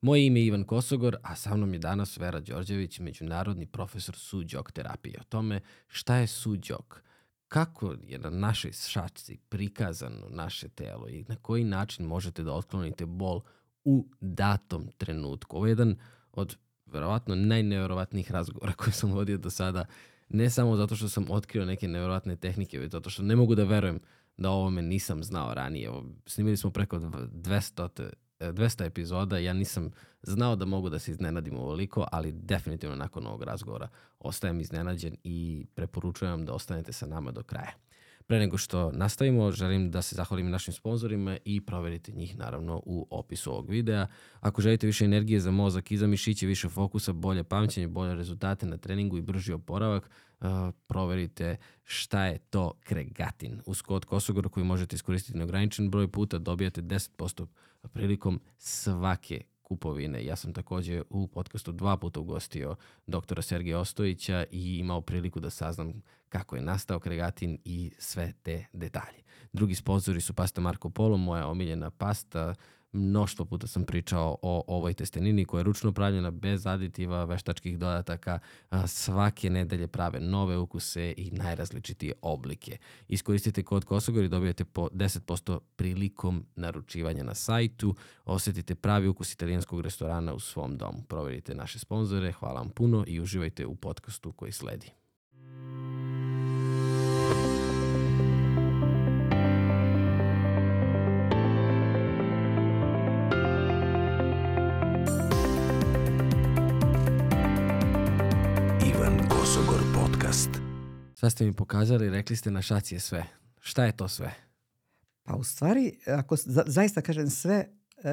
Moje ime je Ivan Kosogor, a sa mnom je danas Vera Đorđević, međunarodni profesor suđog terapije. O tome šta je suđog, kako je na našoj šačci prikazano naše telo i na koji način možete da otklonite bol u datom trenutku. Ovo je jedan od verovatno najneverovatnijih razgovora koje sam vodio do sada, ne samo zato što sam otkrio neke neverovatne tehnike, već zato što ne mogu da verujem da o ovome nisam znao ranije. Snimili smo preko 200 200 epizoda, ja nisam znao da mogu da se iznenadim ovoliko, ali definitivno nakon ovog razgovora ostajem iznenađen i preporučujem da ostanete sa nama do kraja. Pre nego što nastavimo, želim da se zahvalim našim sponsorima i proverite njih naravno u opisu ovog videa. Ako želite više energije za mozak i za mišiće, više fokusa, bolje pamćenje, bolje rezultate na treningu i brži oporavak, proverite šta je to kregatin. Uz kod Kosogor koji možete iskoristiti na ograničen broj puta dobijate 10% prilikom svake kupovine. Ja sam takođe u podcastu dva puta ugostio doktora Sergeja Ostojića i imao priliku da saznam kako je nastao kregatin i sve te detalje. Drugi sponzori su pasta Marco Polo, moja omiljena pasta, mnoštvo puta sam pričao o ovoj testenini koja je ručno pravljena bez aditiva, veštačkih dodataka, svake nedelje prave nove ukuse i najrazličitije oblike. Iskoristite kod Kosogor i dobijete po 10% prilikom naručivanja na sajtu, osetite pravi ukus italijanskog restorana u svom domu. Proverite naše sponzore, hvala vam puno i uživajte u podcastu koji sledi. Sad ste mi pokazali, rekli ste na šaci je sve. Šta je to sve? Pa u stvari, ako za, zaista kažem sve, e,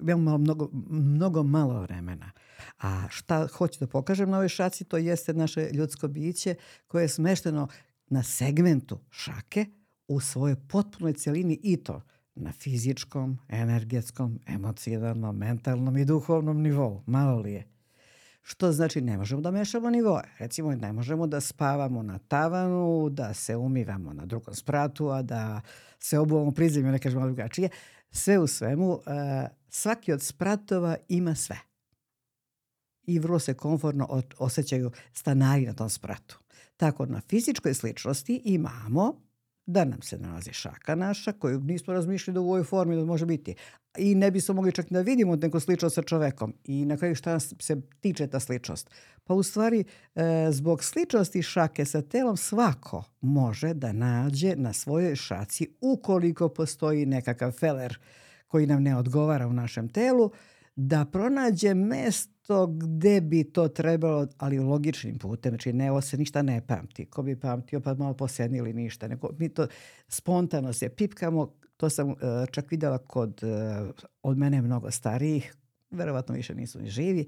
imamo mnogo, mnogo malo vremena. A šta hoću da pokažem na ovoj šaci, to jeste naše ljudsko biće koje je smešteno na segmentu šake u svojoj potpunoj celini i to na fizičkom, energetskom, emocionalnom, mentalnom i duhovnom nivou. Malo li je? Što znači ne možemo da mešamo nivoe. Recimo ne možemo da spavamo na tavanu, da se umivamo na drugom spratu, a da se obuvamo prizemlju, ne kažemo drugačije. Sve u svemu, uh, svaki od spratova ima sve. I vrlo se komfortno osjećaju stanari na tom spratu. Tako na fizičkoj sličnosti imamo da nam se nalazi šaka naša koju nismo razmišljali da u ovoj formi da može biti. I ne bismo mogli čak da vidimo neku sličnost sa čovekom. I na kraju šta se tiče ta sličnost? Pa u stvari e, zbog sličnosti šake sa telom svako može da nađe na svojoj šaci ukoliko postoji nekakav feler koji nam ne odgovara u našem telu, da pronađe mesto gde bi to trebalo, ali logičnim putem, znači ne, ovo se ništa ne pamti. Ko bi pamtio pa malo posednili ništa, nego mi to spontano se pipkamo, to sam uh, čak videla kod uh, od mene mnogo starijih, verovatno više nisu ni živi,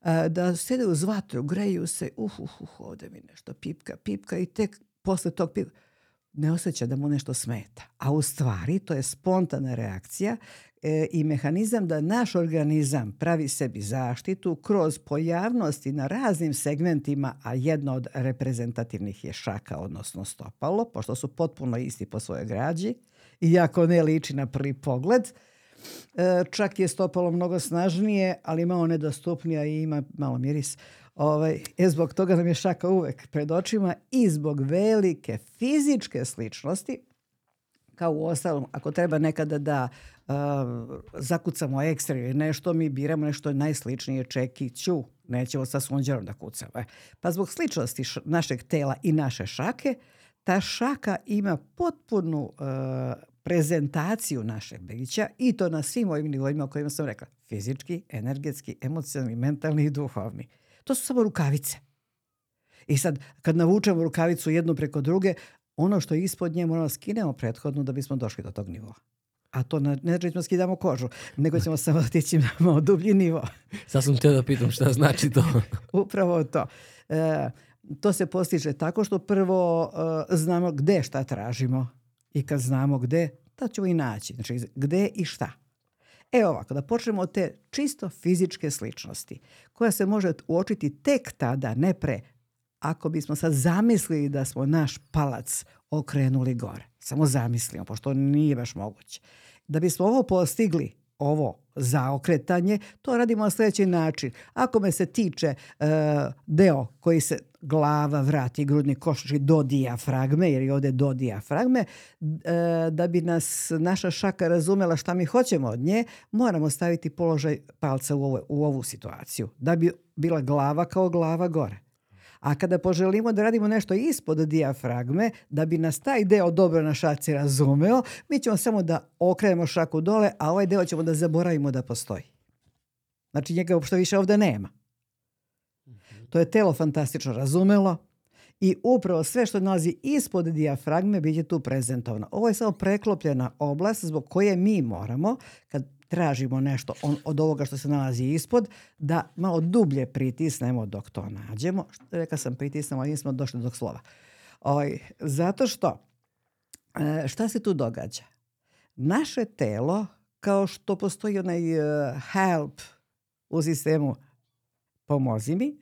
uh, da sede uz vatru, greju se, uh, uh, uh, ovde mi nešto pipka, pipka i tek posle tog pipka, ne osjeća da mu nešto smeta. A u stvari to je spontana reakcija e, i mehanizam da naš organizam pravi sebi zaštitu kroz pojavnosti na raznim segmentima, a jedno od reprezentativnih je šaka, odnosno stopalo, pošto su potpuno isti po svojoj građi, iako ne liči na prvi pogled. E, čak je stopalo mnogo snažnije, ali malo nedostupnija i ima malo miris. Ovaj, e, zbog toga nam je šaka uvek pred očima i zbog velike fizičke sličnosti, kao u ostalom, ako treba nekada da uh, zakucamo ekstra ili nešto, mi biramo nešto najsličnije čekiću, nećemo sa sunđerom da kucamo. E. Pa zbog sličnosti našeg tela i naše šake, ta šaka ima potpunu uh, prezentaciju našeg bića i to na svim ovim nivoima o kojima sam rekla. Fizički, energetski, emocionalni, mentalni i duhovni. To su samo rukavice. I sad, kad navučemo rukavicu jednu preko druge, ono što je ispod nje moramo da skinemo prethodno da bismo došli do tog nivoa. A to ne, ne znači da skidamo kožu, nego ćemo samo otići na malo dublji nivo. Sad sam te da pitam šta znači to. Upravo to. E, to se postiže tako što prvo e, znamo gde šta tražimo i kad znamo gde, da ćemo i naći. Znači, gde i šta. E ovako, da počnemo od te čisto fizičke sličnosti, koja se može uočiti tek tada, ne pre, ako bismo sad zamislili da smo naš palac okrenuli gore. Samo zamislimo, pošto nije baš moguće. Da bismo ovo postigli, ovo zaokretanje, to radimo na sljedeći način. Ako me se tiče uh, deo koji se glava, vrat i grudni košuši do dijafragme, jer je ovdje do dijafragme, uh, da bi nas naša šaka razumela šta mi hoćemo od nje, moramo staviti položaj palca u, ovo, u ovu situaciju. Da bi bila glava kao glava gore. A kada poželimo da radimo nešto ispod dijafragme, da bi nas taj deo dobro na šaci razumeo, mi ćemo samo da okrenemo šaku dole, a ovaj deo ćemo da zaboravimo da postoji. Znači njega uopšte više ovdje nema. To je telo fantastično razumelo i upravo sve što nalazi ispod dijafragme bit će tu prezentovano. Ovo je samo preklopljena oblast zbog koje mi moramo, kad tražimo nešto on, od ovoga što se nalazi ispod, da malo dublje pritisnemo dok to nađemo. Reka sam pritisnemo, ali nismo došli do slova. Oj, ovaj, zato što, e, šta se tu događa? Naše telo, kao što postoji onaj uh, help u sistemu pomozi mi,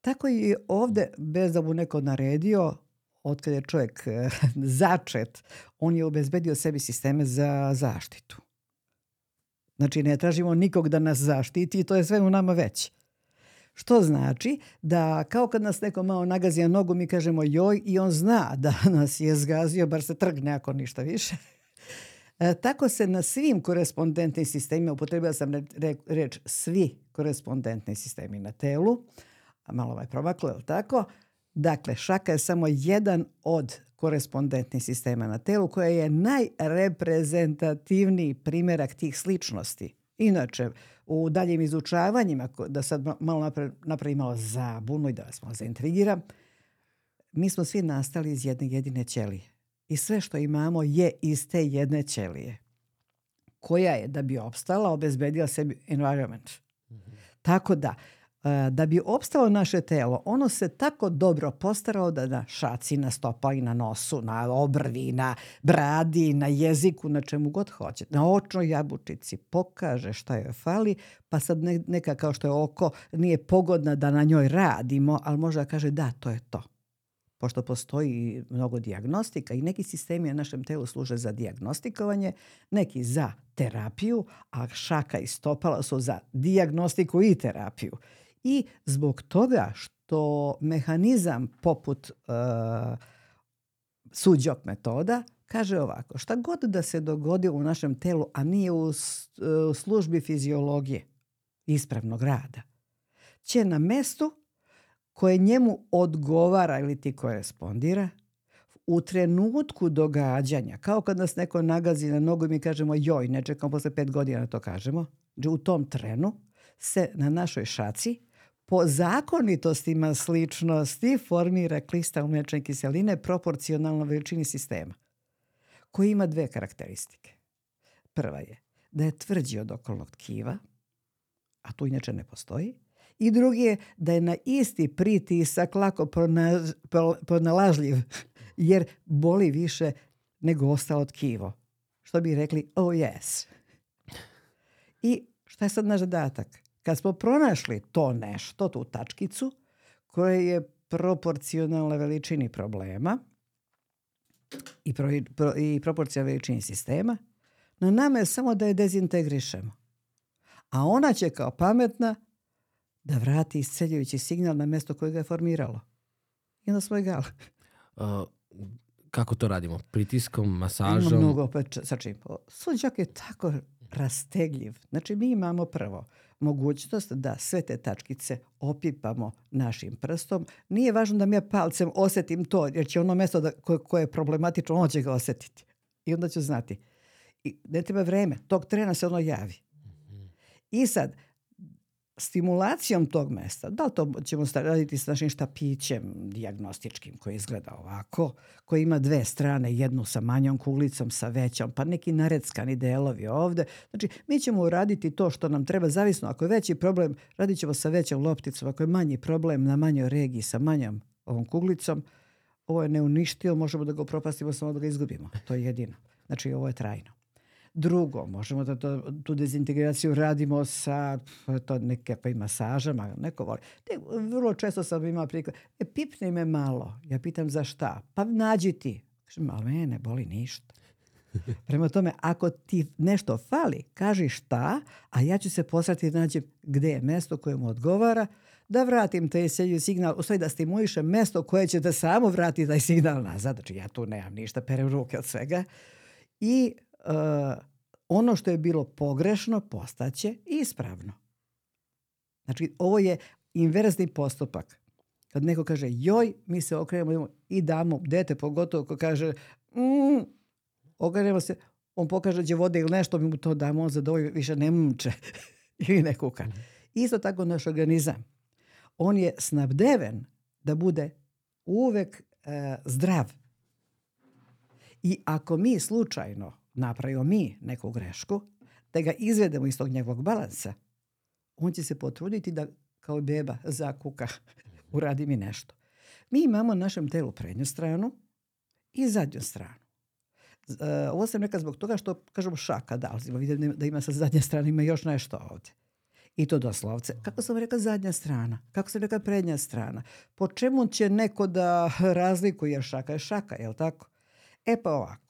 tako i ovdje, bez da mu neko naredio, od kada je čovjek uh, začet, on je obezbedio sebi sisteme za zaštitu. Znači ne tražimo nikog da nas zaštiti, to je sve u nama već. Što znači da kao kad nas neko malo nagazi na nogu, mi kažemo joj i on zna da nas je zgazio, bar se trgne ako ništa više. E, tako se na svim korespondentnim sistemima, upotrebila sam reč svi korespondentni sistemi na telu, a malo ovaj promaklo, je tako? Dakle, šaka je samo jedan od korespondentnih sistema na telu koja je najreprezentativniji primjerak tih sličnosti. Inače, u daljim izučavanjima, da sad malo napravim malo zabunu i da vas malo zaintrigiram, mi smo svi nastali iz jedne jedine ćelije. I sve što imamo je iz te jedne ćelije koja je, da bi opstala, obezbedila sebi environment. Mhm. Tako da, da bi opstalo naše telo, ono se tako dobro postaralo da na šaci, na stopali, na nosu, na obrvi, na bradi, na jeziku, na čemu god hoće, na očnoj jabučici pokaže šta joj fali, pa sad neka kao što je oko nije pogodna da na njoj radimo, ali možda kaže da, to je to. Pošto postoji mnogo dijagnostika i neki sistemi na našem telu služe za dijagnostikovanje, neki za terapiju, a šaka i stopala su za dijagnostiku i terapiju. I zbog toga što mehanizam poput uh, suđok metoda kaže ovako, šta god da se dogodi u našem telu, a nije u, u službi fiziologije ispravnog rada, će na mestu koje njemu odgovara ili ti korespondira, u trenutku događanja, kao kad nas neko nagazi na nogu i mi kažemo joj, ne čekamo posle pet godina to kažemo, u tom trenu se na našoj šaci po zakonitostima sličnosti formira kristal mlečne kiseline proporcionalno veličini sistema, koji ima dve karakteristike. Prva je da je tvrđi od okolnog tkiva, a tu inače ne postoji, i drugi je da je na isti pritisak lako pronalažljiv, jer boli više nego ostalo tkivo. Što bi rekli, oh yes. I šta je sad naš zadatak? Kad smo pronašli to nešto, tu tačkicu, koja je proporcionalna veličini problema i, pro, pro, i proporcionalna veličini sistema, na nama je samo da je dezintegrišemo. A ona će kao pametna da vrati isceljujući signal na mjesto koje ga je formiralo. I onda smo egal. Uh, kako to radimo? Pritiskom, masažom? Ima mnogo, pa, znači, suđak je tako rastegljiv. Znači, mi imamo prvo mogućnost da sve te tačkice opipamo našim prstom. Nije važno da mi ja palcem osjetim to, jer će ono mjesto da, koje, koje je problematično, on će ga osjetiti. I onda ću znati. I ne treba vreme, tog trena se ono javi. I sad, stimulacijom tog mesta, da li to ćemo raditi s našim štapićem diagnostičkim koji izgleda ovako, koji ima dve strane, jednu sa manjom kuglicom, sa većom, pa neki nareckani delovi ovde. Znači, mi ćemo uraditi to što nam treba, zavisno ako je veći problem, radit ćemo sa većom lopticom, ako je manji problem na manjoj regiji sa manjom ovom kuglicom, ovo je neuništio, možemo da ga propastimo samo da ga izgubimo. To je jedino. Znači, ovo je trajno. Drugo, možemo da to, tu dezintegraciju radimo sa to nekakvim masažama, neko voli. Ne, vrlo često sam imao prikla, e, pipni me malo. Ja pitam za šta? Pa nađi ti. Kažem, ali mene ne boli ništa. Prema tome, ako ti nešto fali, kaži šta, a ja ću se poslati da nađem gde je mesto koje mu odgovara, da vratim taj signal, u stvari da stimulišem mesto koje će da samo vrati taj signal nazad. Znači ja tu nemam ništa, perem ruke od svega. I uh, ono što je bilo pogrešno postaće ispravno. Znači ovo je inverzni postupak. Kad neko kaže joj, mi se okrenemo i damo, dete pogotovo ko kaže mm, okrenemo se, on pokaže da će vode ili nešto, mi mu to damo, on zadovolji, više ne mče ili ne kuka. Mhm. Isto tako naš organizam. On je snabdeven da bude uvek e, zdrav. I ako mi slučajno napravimo mi neku grešku, da ga izvedemo iz tog njegovog balansa, on će se potruditi da kao beba zakuka, uradi mi nešto. Mi imamo na našem telu prednju stranu i zadnju stranu. Uh, ovo sam neka zbog toga što, kažemo, šaka, da, ali vidim da ima sa zadnje strane, ima još nešto ovde. I to doslovce. Kako sam rekla zadnja strana? Kako sam rekla prednja strana? Po čemu će neko da razlikuje šaka? Je šaka, je li tako? E pa ovako.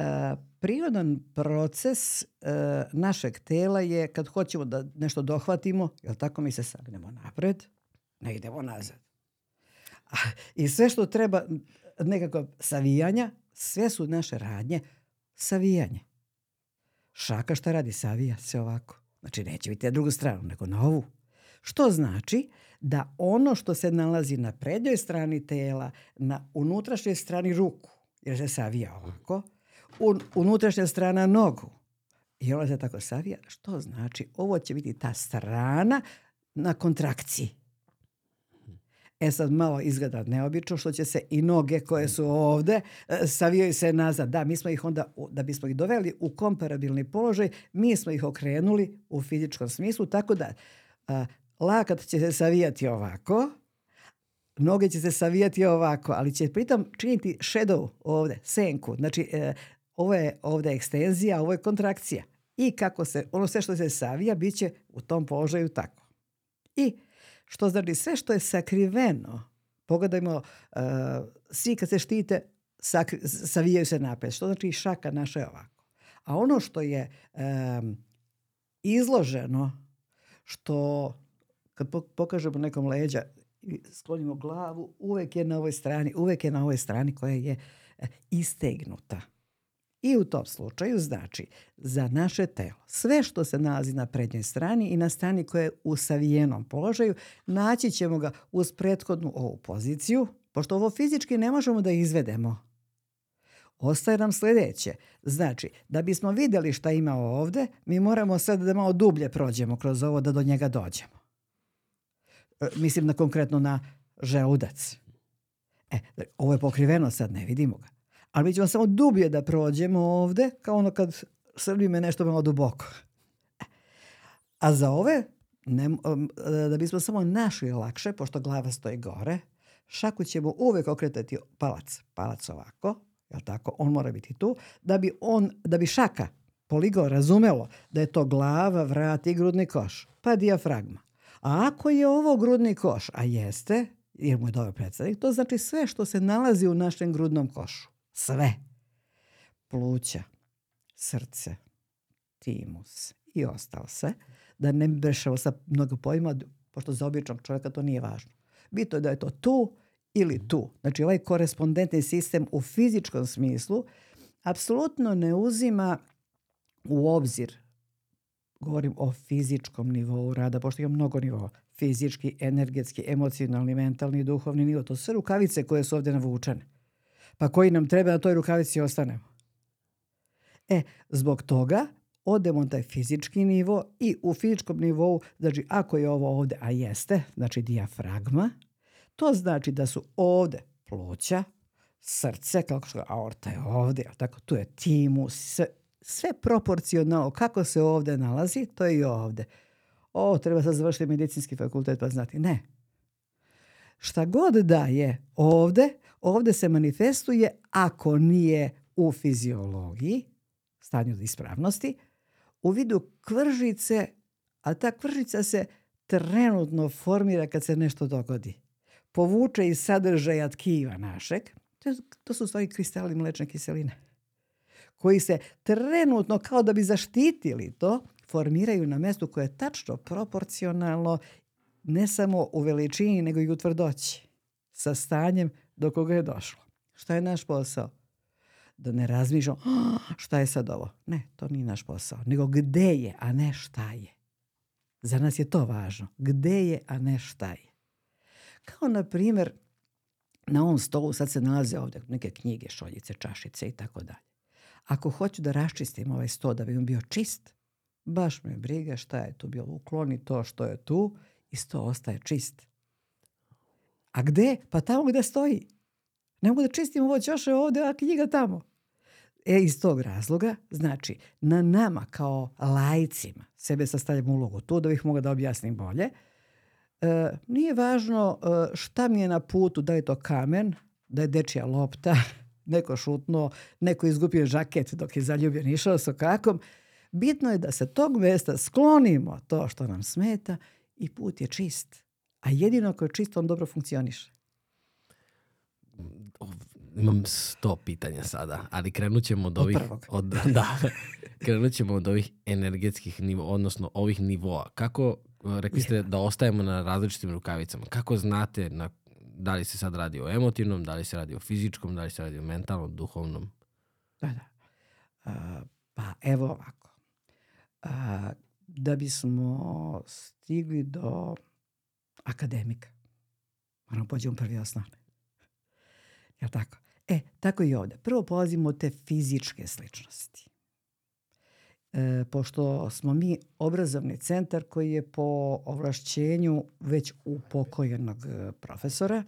E, prirodan proces e, našeg tela je kad hoćemo da nešto dohvatimo, jel tako mi se sagnemo napred, ne idemo nazad. I sve što treba nekako savijanja, sve su naše radnje savijanje. Šaka šta radi? Savija se ovako. Znači neće biti na drugu stranu, nego na ovu. Što znači da ono što se nalazi na prednjoj strani tela, na unutrašnjoj strani ruku, jer se savija ovako, unutrašnja strana nogu. I ona se tako savija. Što znači? Ovo će biti ta strana na kontrakciji. E sad malo izgleda neobično što će se i noge koje su ovde e, savijaju se nazad. Da, mi smo ih onda, da bismo ih doveli u komparabilni položaj, mi smo ih okrenuli u fizičkom smislu, tako da a, lakat će se savijati ovako, noge će se savijati ovako, ali će pritom činiti shadow ovde, senku. Znači, e, ovo je ovde ekstenzija, ovo je kontrakcija. I kako se, ono sve što se savija, bit će u tom položaju tako. I što znači sve što je sakriveno, pogledajmo, uh, svi kad se štite, sakri, savijaju se napred. Što znači šaka naša je ovako. A ono što je um, izloženo, što kad pokažemo nekom leđa sklonimo glavu, uvek je na ovoj strani, uvek je na ovoj strani koja je e, istegnuta. I u tom slučaju znači za naše telo sve što se nalazi na prednjoj strani i na strani koja je u savijenom položaju naći ćemo ga uz prethodnu ovu poziciju, pošto ovo fizički ne možemo da izvedemo. Ostaje nam sledeće. Znači, da bismo videli šta ima ovde, mi moramo sad da malo dublje prođemo kroz ovo da do njega dođemo. E, mislim na konkretno na želudac. E, ovo je pokriveno sad, ne vidimo ga ali mi ćemo samo dublje da prođemo ovde, kao ono kad srbi me nešto malo duboko. A za ove, ne, da bismo samo našli lakše, pošto glava stoji gore, šaku ćemo uvek okretati palac, palac ovako, jel tako, on mora biti tu, da bi, on, da bi šaka poligo razumelo da je to glava, vrat i grudni koš, pa dijafragma. A ako je ovo grudni koš, a jeste, jer mu je dobro predstavnik, to znači sve što se nalazi u našem grudnom košu sve. Pluća, srce, timus i ostalo sve. Da ne brešamo sa mnogo pojma, pošto za običnog čovjeka to nije važno. Bitno je da je to tu ili tu. Znači ovaj korespondentni sistem u fizičkom smislu apsolutno ne uzima u obzir govorim o fizičkom nivou rada, pošto ima mnogo nivoa. Fizički, energetski, emocionalni, mentalni, duhovni nivo. To su sve rukavice koje su ovde navučene pa koji nam treba da toj rukavici ostanemo. E, zbog toga odemo na taj fizički nivo i u fizičkom nivou, znači ako je ovo ovde, a jeste, znači dijafragma, to znači da su ovde pluća, srce, kako što aorta je ovde, tako, tu je timus, sve, sve proporcionalno kako se ovde nalazi, to je i ovde. O, treba sad završiti medicinski fakultet pa znati. Ne. Šta god da je ovde, ovde se manifestuje ako nije u fiziologiji, stanju ispravnosti, u vidu kvržice, a ta kvržica se trenutno formira kad se nešto dogodi. Povuče iz sadržaja tkiva našeg, to, to su stvari kristali mlečne kiseline. koji se trenutno kao da bi zaštitili to, formiraju na mestu koje je tačno proporcionalno ne samo u veličini, nego i u tvrdoći sa stanjem do koga je došlo. Šta je naš posao? Da ne razmišljamo šta je sad ovo. Ne, to nije naš posao. Nego gde je, a ne šta je. Za nas je to važno. Gde je, a ne šta je. Kao na primjer, na ovom stolu sad se nalaze ovdje neke knjige, šoljice, čašice i tako dalje. Ako hoću da raščistim ovaj sto da bi on bio čist, baš me briga šta je tu bilo. Ukloni to što je tu i sto ostaje čist. A gde? Pa tamo gde stoji. Ne mogu da čistim ovo ćoše ovde, a knjiga tamo. E, iz tog razloga, znači, na nama kao lajcima, sebe sastavljam ulogu tu da bih mogla da objasnim bolje, e, nije važno e, šta mi je na putu, da je to kamen, da je dečija lopta, neko šutno, neko izgupio žaket dok je zaljubljen išao sa kakom. Bitno je da se tog mesta sklonimo to što nam smeta i put je čist. A jedino ako je čist, on dobro funkcioniše. Imam sto pitanja sada, ali krenut ćemo od ovih... Od, da, krenut ćemo od ovih energetskih nivoa, odnosno ovih nivoa. Kako, rekli ste da ostajemo na različitim rukavicama. Kako znate na, da li se sad radi o emotivnom, da li se radi o fizičkom, da li se radi o mentalnom, duhovnom? Da, da. A, pa evo ovako. A, da bismo stigli do akademika, moramo pođemo prvi osnovne. Jel tako? E, tako i ovde. Prvo polazimo od te fizičke sličnosti. E, pošto smo mi obrazovni centar koji je po ovlašćenju već upokojenog e, profesora,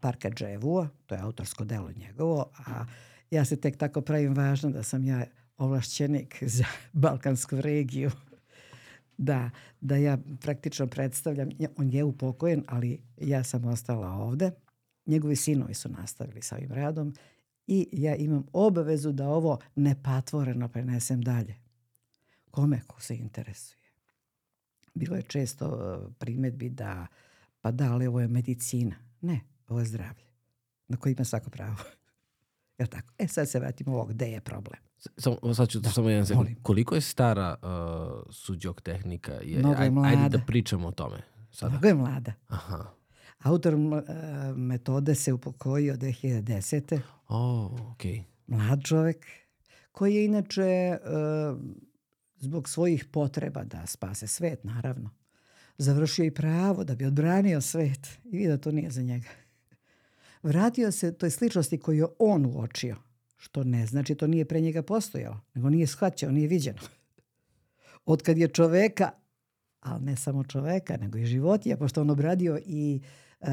Parka Dževua, to je autorsko delo njegovo, a ja se tek tako pravim važno da sam ja ovlašćenik za Balkansku regiju. Da, da ja praktično predstavljam, on je upokojen, ali ja sam ostala ovde Njegovi sinovi su nastavili sa ovim radom i ja imam obavezu da ovo nepatvoreno prenesem dalje. Kome ko se interesuje. Bilo je često uh, primetbi da pa da, ali ovo je medicina. Ne, ovo je zdravlje. Na koji ima svako pravo. Jel tako? E sad se vratimo ovo, gde je problem? Samo, sad ću da, samo jedan sekund. Koliko je stara uh, suđok tehnika? Je, Mnogo je mlada. Ajde da pričamo o tome. Sada. Mnogo je mlada. Aha. Autor uh, metode se upokojio 2010. Oh, okay. Mlad čovek koji je inače uh, zbog svojih potreba da spase svet, naravno, završio i pravo da bi odbranio svet i vidio da to nije za njega. Vratio se toj sličnosti koju je on uočio, što ne znači to nije pre njega postojalo, nego nije shvaćao, nije viđeno. Od kad je čoveka, ali ne samo čoveka, nego i životinja, pošto on obradio i uh,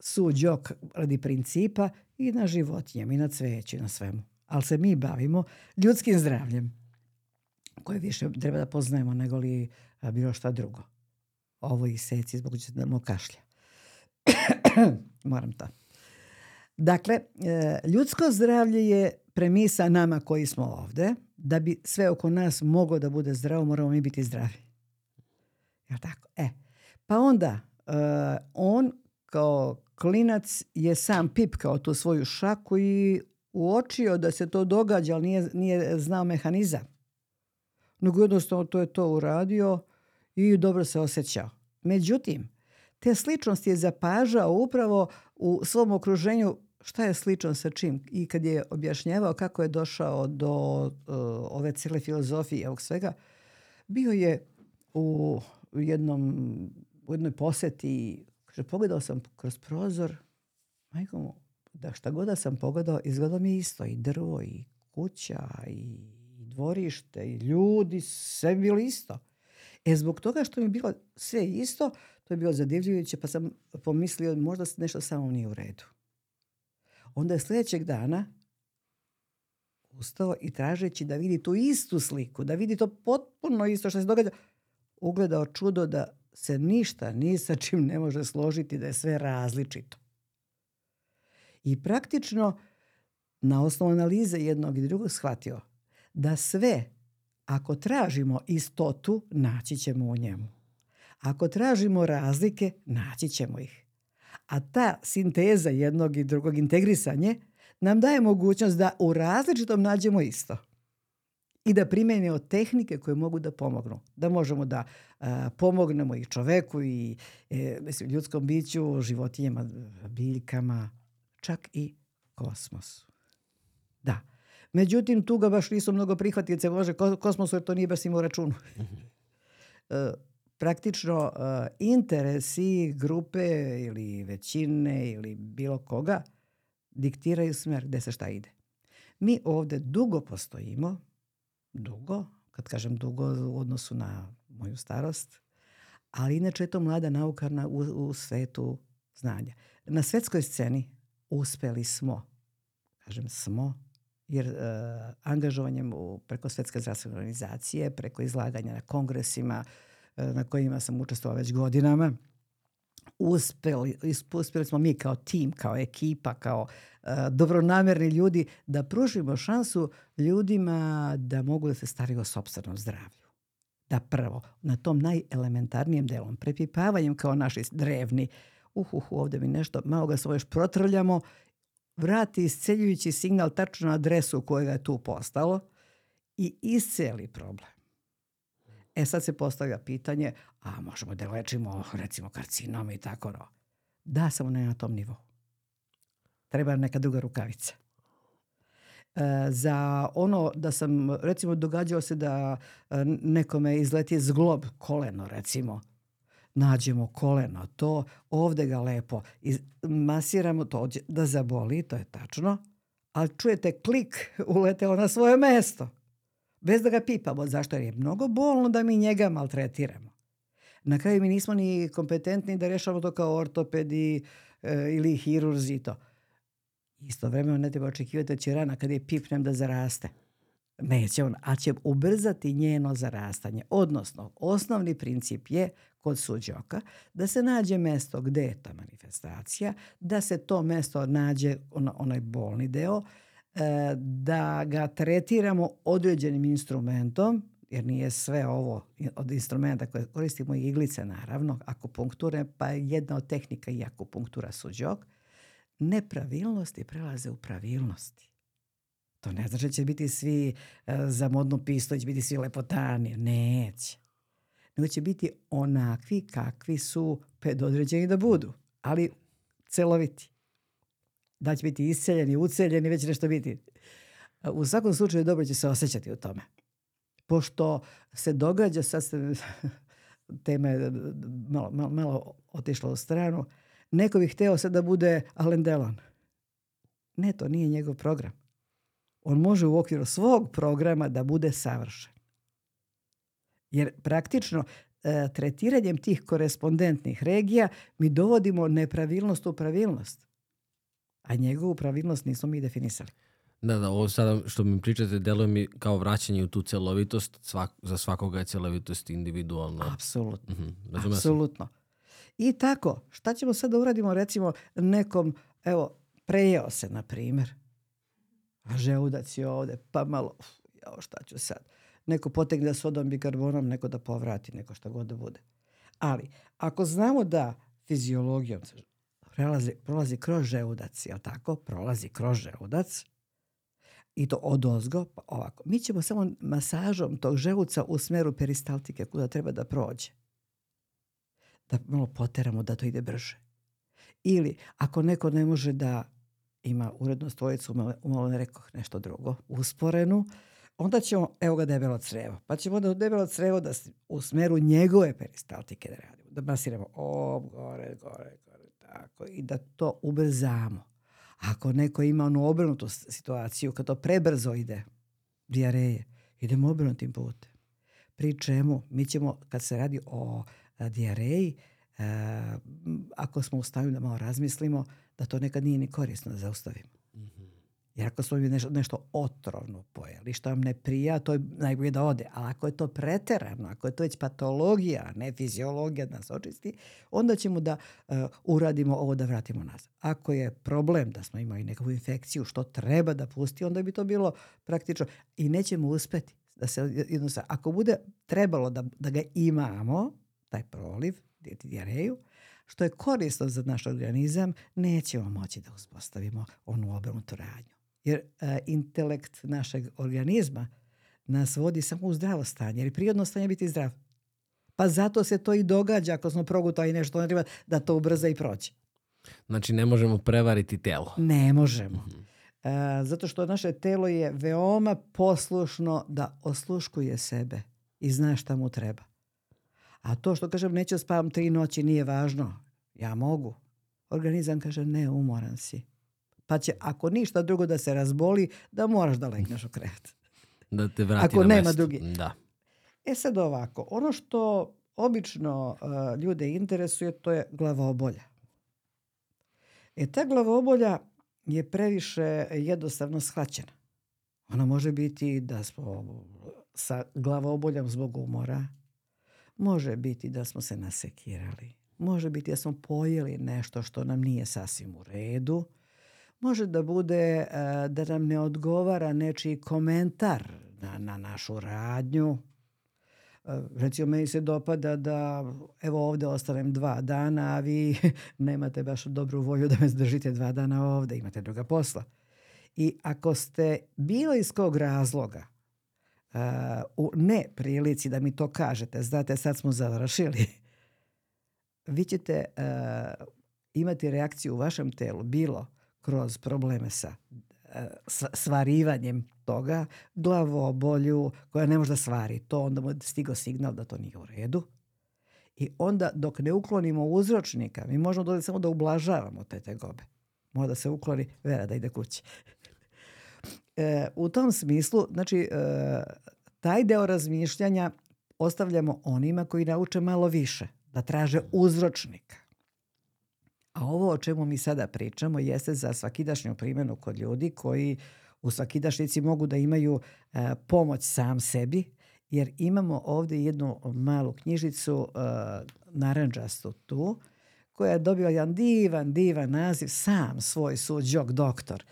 suđok radi principa i na životinjama i na cveću i na svemu. Ali se mi bavimo ljudskim zdravljem koje više treba da poznajemo nego li bilo šta drugo. Ovo i seci zbog da mu kašlja. Moram to. Dakle, e, ljudsko zdravlje je premisa nama koji smo ovde. Da bi sve oko nas moglo da bude zdravo, moramo mi biti zdravi. Ja tako? E. Pa onda, uh, on kao klinac je sam pipkao tu svoju šaku i uočio da se to događa, ali nije, nije znao mehanizam. Nego jednostavno to je to uradio i dobro se osjećao. Međutim, te sličnosti je zapažao upravo u svom okruženju šta je slično sa čim. I kad je objašnjavao kako je došao do uh, ove cijele filozofije ovog svega, bio je u jednom, u jednoj poseti Kaže, pogledao sam kroz prozor, majko mu, da šta god da sam pogledao, izgledao mi isto. I drvo, i kuća, i dvorište, i ljudi, sve je bilo isto. E, zbog toga što mi je bilo sve isto, to je bilo zadivljujuće, pa sam pomislio možda nešto samo nije u redu. Onda je sljedećeg dana ustao i tražeći da vidi tu istu sliku, da vidi to potpuno isto što se događa, ugledao čudo da se ništa ni sa čim ne može složiti da je sve različito. I praktično na osnovu analize jednog i drugog shvatio da sve ako tražimo istotu, naći ćemo u njemu. Ako tražimo razlike, naći ćemo ih. A ta sinteza jednog i drugog integrisanje nam daje mogućnost da u različitom nađemo isto i da primenimo tehnike koje mogu da pomognu. Da možemo da pomognemo i čoveku i e, mislim, ljudskom biću, životinjama, biljkama, čak i kosmosu. Da. Međutim, tu ga baš nisu mnogo prihvatili se može kosmosu jer to nije baš imao računu. E, praktično e, interesi grupe ili većine ili bilo koga diktiraju smer gde se šta ide. Mi ovde dugo postojimo, dugo, kad kažem dugo u odnosu na moju starost, ali inače je to mlada nauka na, u, u svetu znanja. Na svetskoj sceni uspeli smo, kažem smo, jer uh, angažovanjem u, preko Svetske zdravstvene organizacije, preko izlaganja na kongresima uh, na kojima sam učestvovala već godinama, uspeli, uspeli smo mi kao tim, kao ekipa, kao uh, dobronamerni ljudi da pružimo šansu ljudima da mogu da se staraju o sobstvenom zdravlju. Da prvo, na tom najelementarnijem delom, prepipavanjem kao naši drevni, uhuhu, ovde mi nešto, malo ga svoje još protrljamo vrati isceljujući signal tačno na adresu kojega je tu postalo i isceli problem. E sad se postavlja pitanje, a možemo da lečimo recimo karcinome i tako no. Da, samo ne na tom nivou. Treba neka druga rukavica. E, za ono da sam, recimo događao se da e, nekome izleti zglob koleno recimo, nađemo koleno, to ovde ga lepo masiramo to da zaboli, to je tačno, ali čujete klik uleteo na svoje mesto. Bez da ga pipamo. Zašto? Je mnogo bolno da mi njega maltretiramo. Na kraju mi nismo ni kompetentni da rešavamo to kao ortopedi e, ili hirurzi to. Istovremeno ne treba očekivati da će rana kad je pipnem da zaraste. Neće on, a će ubrzati njeno zarastanje. Odnosno, osnovni princip je kod suđoka da se nađe mesto gde je ta manifestacija, da se to mesto nađe, ono, onaj bolni deo, da ga tretiramo određenim instrumentom, jer nije sve ovo od instrumenta koje koristimo i iglice naravno, akupunkture, pa je jedna od tehnika i akupunktura suđok, nepravilnosti prelaze u pravilnosti. To ne znači da će biti svi uh, za modnu pistu, će biti svi lepotani. Neće. Nego će biti onakvi kakvi su predodređeni da budu. Ali celoviti. Da će biti isceljeni, uceljeni, već nešto biti. U svakom slučaju dobro će se osjećati u tome. Pošto se događa, sad se tema je malo, malo, malo otišla u stranu, neko bi hteo sad da bude Alain Delon. Ne, to nije njegov program on može u okviru svog programa da bude savršen. Jer praktično e, tretiranjem tih korespondentnih regija mi dovodimo nepravilnost u pravilnost. A njegovu pravilnost nismo mi definisali. Da, da, ovo sada što mi pričate deluje mi kao vraćanje u tu celovitost, svak, za svakoga je celovitost individualno. Apsolutno. Mm -hmm, Apsolutno. I tako, šta ćemo sad da uradimo recimo nekom, evo, prejeo se, na primjer, a žeudac je ovde, pa malo, uf, jao šta ću sad. Neko potegne sodom bikarbonom, neko da povrati, neko šta god da bude. Ali, ako znamo da fiziologijom prolazi, prolazi kroz žeudac, jel tako? Prolazi kroz žeudac, i to od ozgo, pa ovako. Mi ćemo samo masažom tog želuca u smeru peristaltike kuda treba da prođe. Da malo poteramo da to ide brže. Ili ako neko ne može da ima urednu stojicu, umalo ne rekoh nešto drugo, usporenu, onda ćemo, evo ga debelo crevo, pa ćemo onda debelo crevo da u smeru njegove peristaltike da radimo, da masiramo o, gore, gore, gore, tako, i da to ubrzamo. Ako neko ima onu obrnutu situaciju, kad to prebrzo ide, dijareje, idemo obrnutim putem. Pri čemu mi ćemo, kad se radi o a, dijareji, a, ako smo u stanju da malo razmislimo, da to nekad nije ni korisno da zaustavimo. Jer ako smo nešto, nešto otrovno pojeli, što vam ne prija, to je najbolje da ode. Ali ako je to preterano, ako je to već patologija, ne fiziologija da nas očisti, onda ćemo da uh, uradimo ovo da vratimo nas. Ako je problem da smo imali nekakvu infekciju, što treba da pusti, onda bi to bilo praktično i nećemo uspeti da se jednostavno, ako bude trebalo da, da ga imamo, taj proliv, dijareju, što je korisno za naš organizam, nećemo moći da uspostavimo onu obrnutu radnju. Jer e, intelekt našeg organizma nas vodi samo u zdravo stanje, jer prirodno stanje biti zdrav. Pa zato se to i događa ako smo progutali nešto, ne treba da to ubrza i prođe. Znači ne možemo prevariti telo. Ne možemo. E, zato što naše telo je veoma poslušno da osluškuje sebe i zna šta mu treba. A to što kažem neću spavam tri noći nije važno. Ja mogu. Organizam kaže ne, umoran si. Pa će ako ništa drugo da se razboli, da moraš da legneš u krevet. Da te vrati Ako na nema mesto. drugi. Da. E sad ovako, ono što obično uh, ljude interesuje to je glavobolja. E ta glavobolja je previše jednostavno shvaćena. Ona može biti da smo sa glavoboljom zbog umora, može biti da smo se nasekirali, može biti da smo pojeli nešto što nam nije sasvim u redu, može da bude uh, da nam ne odgovara nečiji komentar na, na našu radnju, recimo meni se dopada da evo ovde ostanem dva dana, a vi nemate baš dobru volju da me zdržite dva dana ovde, imate druga posla. I ako ste bilo iz kog razloga u ne prilici da mi to kažete, znate sad smo završili, vi ćete imati reakciju u vašem telu bilo kroz probleme sa svarivanjem toga, glavobolju koja ne može da svari to, onda mu je stigao signal da to nije u redu. I onda dok ne uklonimo uzročnika, mi možemo dodati samo da ublažavamo te tegobe. Može da se ukloni, vera da ide kući. E, u tom smislu, znači, e, taj deo razmišljanja ostavljamo onima koji nauče malo više, da traže uzročnika. A ovo o čemu mi sada pričamo jeste za svakidašnju primjenu kod ljudi koji u svakidašnici mogu da imaju e, pomoć sam sebi, jer imamo ovde jednu malu knjižicu e, naranđastu tu, koja je dobila jedan divan, divan naziv, sam svoj džok doktor.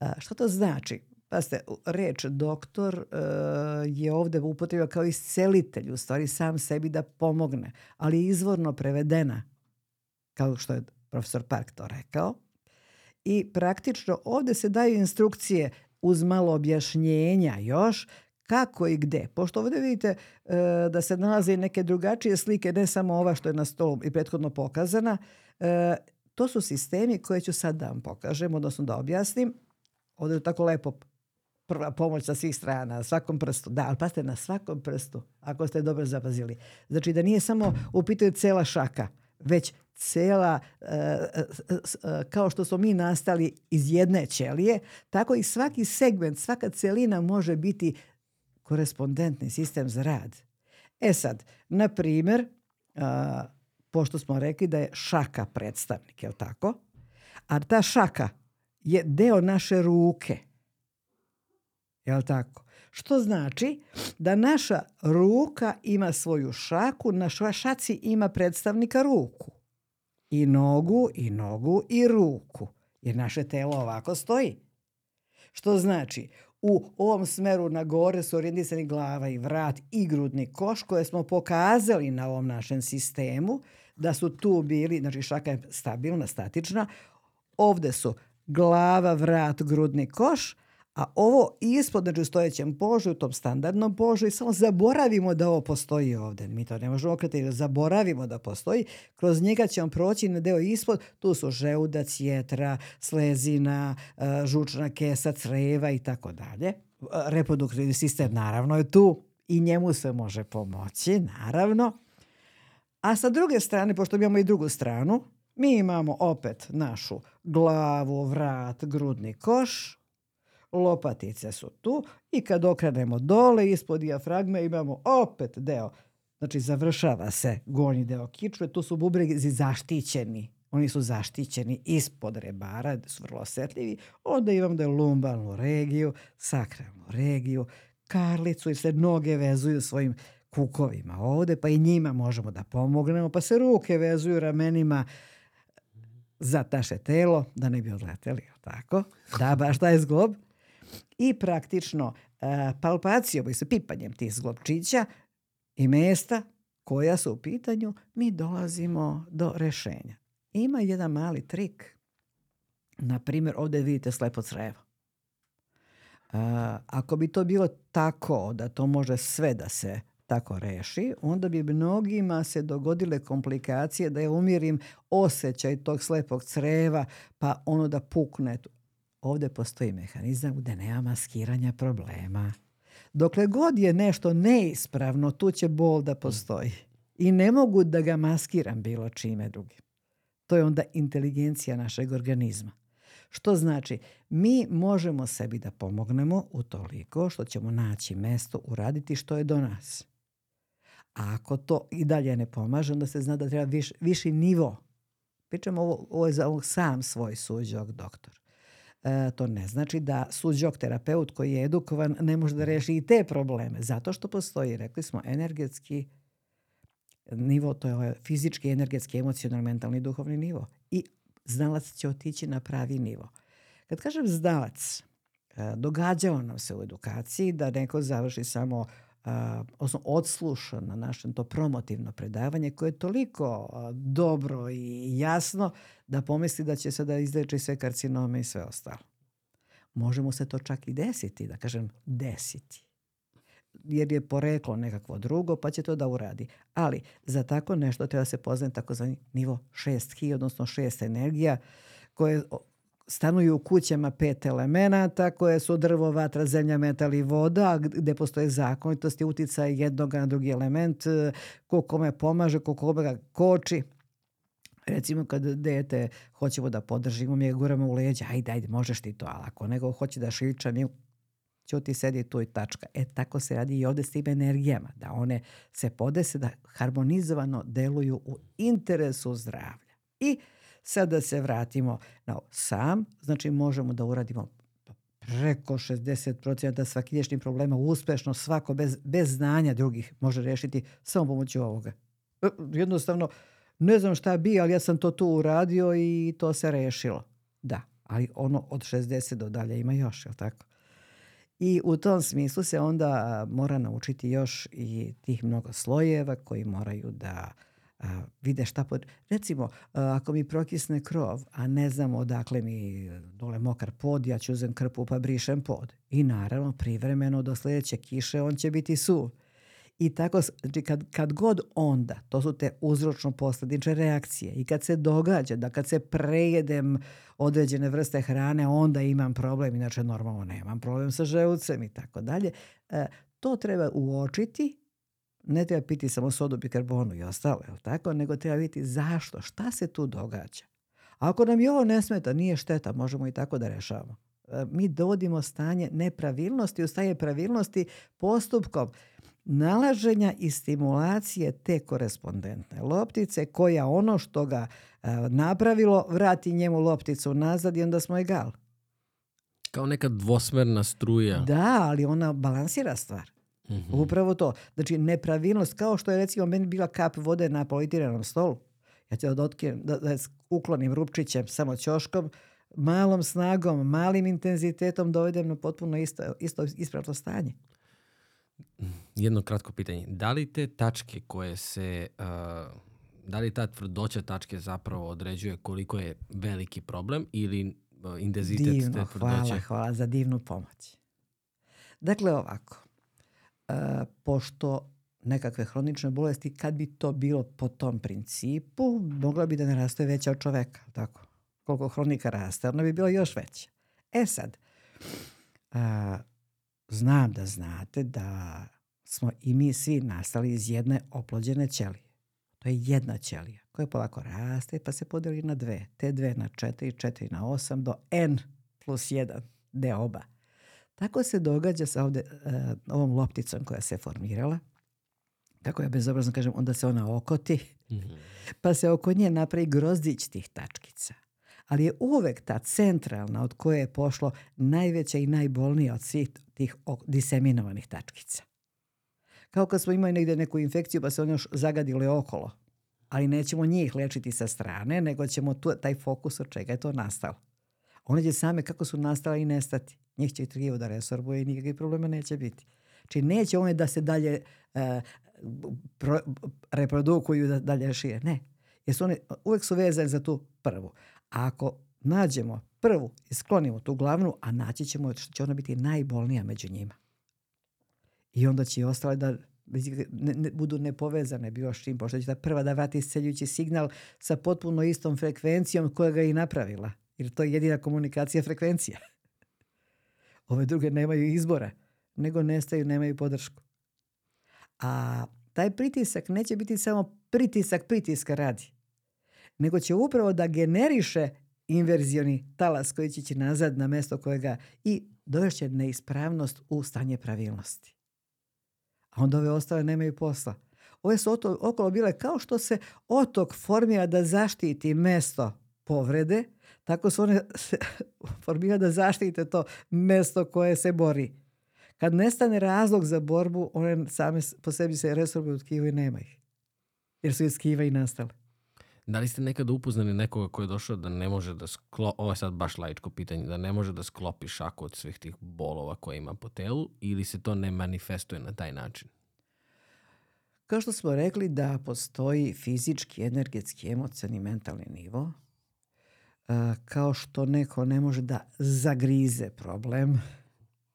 E, što to znači? Pazite, reč doktor e, je ovde upotrebila kao iscelitelj, u stvari sam sebi da pomogne, ali je izvorno prevedena, kao što je profesor Park to rekao. I praktično ovde se daju instrukcije uz malo objašnjenja još kako i gde. Pošto ovde vidite e, da se nalaze neke drugačije slike, ne samo ova što je na stolu i prethodno pokazana, e, to su sistemi koje ću sad da vam pokažem, odnosno da objasnim. Ovde je tako lepo prva pomoć sa svih strana, na svakom prstu. Da, ali pazite, na svakom prstu, ako ste dobro zapazili. Znači da nije samo u pitanju cela šaka, već cela, e, e, e, kao što smo mi nastali iz jedne ćelije, tako i svaki segment, svaka celina može biti korespondentni sistem za rad. E sad, na primjer, pošto smo rekli da je šaka predstavnik, je li tako? A ta šaka je deo naše ruke. Je li tako? Što znači da naša ruka ima svoju šaku, na šaci ima predstavnika ruku i nogu, i nogu, i ruku. Jer naše telo ovako stoji. Što znači, u ovom smeru na gore su orijentisani glava i vrat i grudni koš koje smo pokazali na ovom našem sistemu da su tu bili, znači šaka je stabilna, statična, ovde su glava, vrat, grudni koš, A ovo ispod, znači u stojećem položaju, u tom standardnom položaju, samo zaboravimo da ovo postoji ovde. Mi to ne možemo okretati, zaboravimo da postoji. Kroz njega ćemo proći na deo ispod, tu su žeudac, jetra, slezina, e, žučna kesa, creva i tako dalje. Reproduktivni sistem naravno je tu i njemu se može pomoći, naravno. A sa druge strane, pošto imamo i drugu stranu, mi imamo opet našu glavu, vrat, grudni koš, lopatice su tu i kad okrenemo dole ispod dijafragme imamo opet deo, znači završava se gornji deo kičve, tu su bubrezi zaštićeni, oni su zaštićeni ispod rebara, su vrlo osetljivi, onda imamo da je lumbalnu regiju, sakralnu regiju, karlicu i se noge vezuju svojim kukovima ovde, pa i njima možemo da pomognemo, pa se ruke vezuju ramenima za naše telo, da ne bi odleteli, tako? Da, baš taj zglob i praktično e, palpacijom i sa pipanjem tih zglobčića i mesta koja su u pitanju, mi dolazimo do rešenja. Ima jedan mali trik. Na primjer, ovdje vidite slepo crevo. ako bi to bilo tako da to može sve da se tako reši, onda bi mnogima se dogodile komplikacije da je umjerim osjećaj tog slepog creva, pa ono da pukne. Ovdje postoji mehanizam gdje nema maskiranja problema. Dokle god je nešto neispravno, tu će bol da postoji. I ne mogu da ga maskiram bilo čime drugim. To je onda inteligencija našeg organizma. Što znači, mi možemo sebi da pomognemo u toliko što ćemo naći mesto uraditi što je do nas. A ako to i dalje ne pomaže, onda se zna da treba viš, viši nivo. Pričamo ovo, ovo je za ovog sam svoj suđog doktor. E, to ne znači da suđog terapeut koji je edukovan ne može da reši i te probleme. Zato što postoji, rekli smo, energetski nivo, to je ovaj fizički, energetski, emocionalni, mentalni, duhovni nivo. I znalac će otići na pravi nivo. Kad kažem znalac, e, događao nam se u edukaciji da neko završi samo odnosno odsluša na našem to promotivno predavanje koje je toliko dobro i jasno da pomisli da će se da izleči sve karcinome i sve ostalo. Možemo se to čak i desiti, da kažem desiti. Jer je poreklo nekakvo drugo, pa će to da uradi. Ali za tako nešto treba se poznati takozvani nivo 6 hi, odnosno šest energija, koje stanuju u kućama pet elemenata koje su drvo, vatra, zemlja, metal i voda, gdje postoje zakonitosti, uticaj jednog na drugi element, e, ko kome pomaže, ko kome ga koči. Recimo kad dete hoćemo da podržimo, mi je guramo u leđa, ajde, ajde, možeš ti to, ali ako nego hoće da šilča, mi ti sedi tu i tačka. E tako se radi i ovdje s tim energijama, da one se podese, da harmonizovano deluju u interesu zdravlja. I Sad da se vratimo na sam, znači možemo da uradimo preko 60% svakidešnjih problema uspešno svako bez, bez znanja drugih može rešiti samo pomoću ovoga. E, jednostavno, ne znam šta bi, ali ja sam to tu uradio i to se rešilo. Da, ali ono od 60 do dalje ima još, jel tako? I u tom smislu se onda mora naučiti još i tih mnogo slojeva koji moraju da vide šta pod... Recimo, ako mi prokisne krov, a ne znam odakle mi dole mokar pod, ja ću uzem krpu pa brišem pod. I naravno, privremeno do sljedeće kiše on će biti suv. I tako, znači kad, kad god onda, to su te uzročno posljedične reakcije i kad se događa da kad se prejedem određene vrste hrane, onda imam problem, inače normalno nemam problem sa želucem i tako dalje. E, to treba uočiti ne treba piti samo sodu, bikarbonu i ostalo, jel tako? Nego treba vidjeti zašto, šta se tu događa. Ako nam je ovo ne smeta, nije šteta, možemo i tako da rešavamo. E, mi dovodimo stanje nepravilnosti u stanje pravilnosti postupkom nalaženja i stimulacije te korespondentne loptice koja ono što ga e, napravilo vrati njemu lopticu nazad i onda smo egal. Kao neka dvosmerna struja. Da, ali ona balansira stvar. Mm-hmm. Upravo to. Znači, nepravilnost, kao što je recimo meni bila kap vode na politiranom stolu. Ja ću da, da, da uklonim rupčićem samo ćoškom, malom snagom, malim intenzitetom dovedem na potpuno isto, isto ispravno stanje. Jedno kratko pitanje. Da li te tačke koje se... Uh, da li ta tvrdoća tačke zapravo određuje koliko je veliki problem ili uh, intenzitet Divno, te tvrdoće? Hvala, hvala za divnu pomoć. Dakle, ovako. Pošto nekakve hronične bolesti, kad bi to bilo po tom principu, mogla bi da ne raste veća od čoveka. Tako. Koliko hronika raste, ona bi bila još veća. E sad, a, znam da znate da smo i mi svi nastali iz jedne oplođene ćelije. To je jedna ćelija koja polako raste pa se podeli na dve. Te dve na četiri, četiri na osam do n plus jedan deoba. Tako se događa sa ovde, uh, ovom lopticom koja se formirala. Kako ja bezobrazno kažem, onda se ona okoti, mm-hmm. pa se oko nje napravi grozdić tih tačkica. Ali je uvek ta centralna od koje je pošlo najveća i najbolnija od svih tih diseminovanih tačkica. Kao kad smo imali negdje neku infekciju pa se one još zagadile okolo. Ali nećemo njih lečiti sa strane, nego ćemo tu, taj fokus od čega je to nastalo. One će same kako su nastale i nestati njih će trijevo da resorbuje i nikakvih problema neće biti. Znači neće one da se dalje uh, pro, reprodukuju, da dalje šire. Ne. Jer su one, uvijek su vezane za tu prvu. A ako nađemo prvu i sklonimo tu glavnu, a naći ćemo što će ona biti najbolnija među njima. I onda će i ostale da ne, ne, budu nepovezane bilo s čim, pošto će ta prva da vrati isceljujući signal sa potpuno istom frekvencijom koja ga je i napravila. Jer to je jedina komunikacija frekvencija. Ove druge nemaju izbora, nego nestaju, nemaju podršku. A taj pritisak neće biti samo pritisak pritiska radi, nego će upravo da generiše inverzioni talas koji će ići nazad na mesto kojega i dovešće neispravnost u stanje pravilnosti. A onda ove ostale nemaju posla. Ove su okolo bile kao što se otok formira da zaštiti mesto povrede, tako su one se formira da zaštite to mesto koje se bori. Kad nestane razlog za borbu, one same po sebi se resorbuju tkivo i nema ih. Jer su iz tkiva i nastale. Da li ste nekad upoznali nekoga koji je došao da ne može da sklopi, ovo je sad baš laičko pitanje, da ne može da sklopi šaku od svih tih bolova koje ima po telu ili se to ne manifestuje na taj način? Kao što smo rekli da postoji fizički, energetski, emocijani, mentalni nivo, kao što neko ne može da zagrize problem,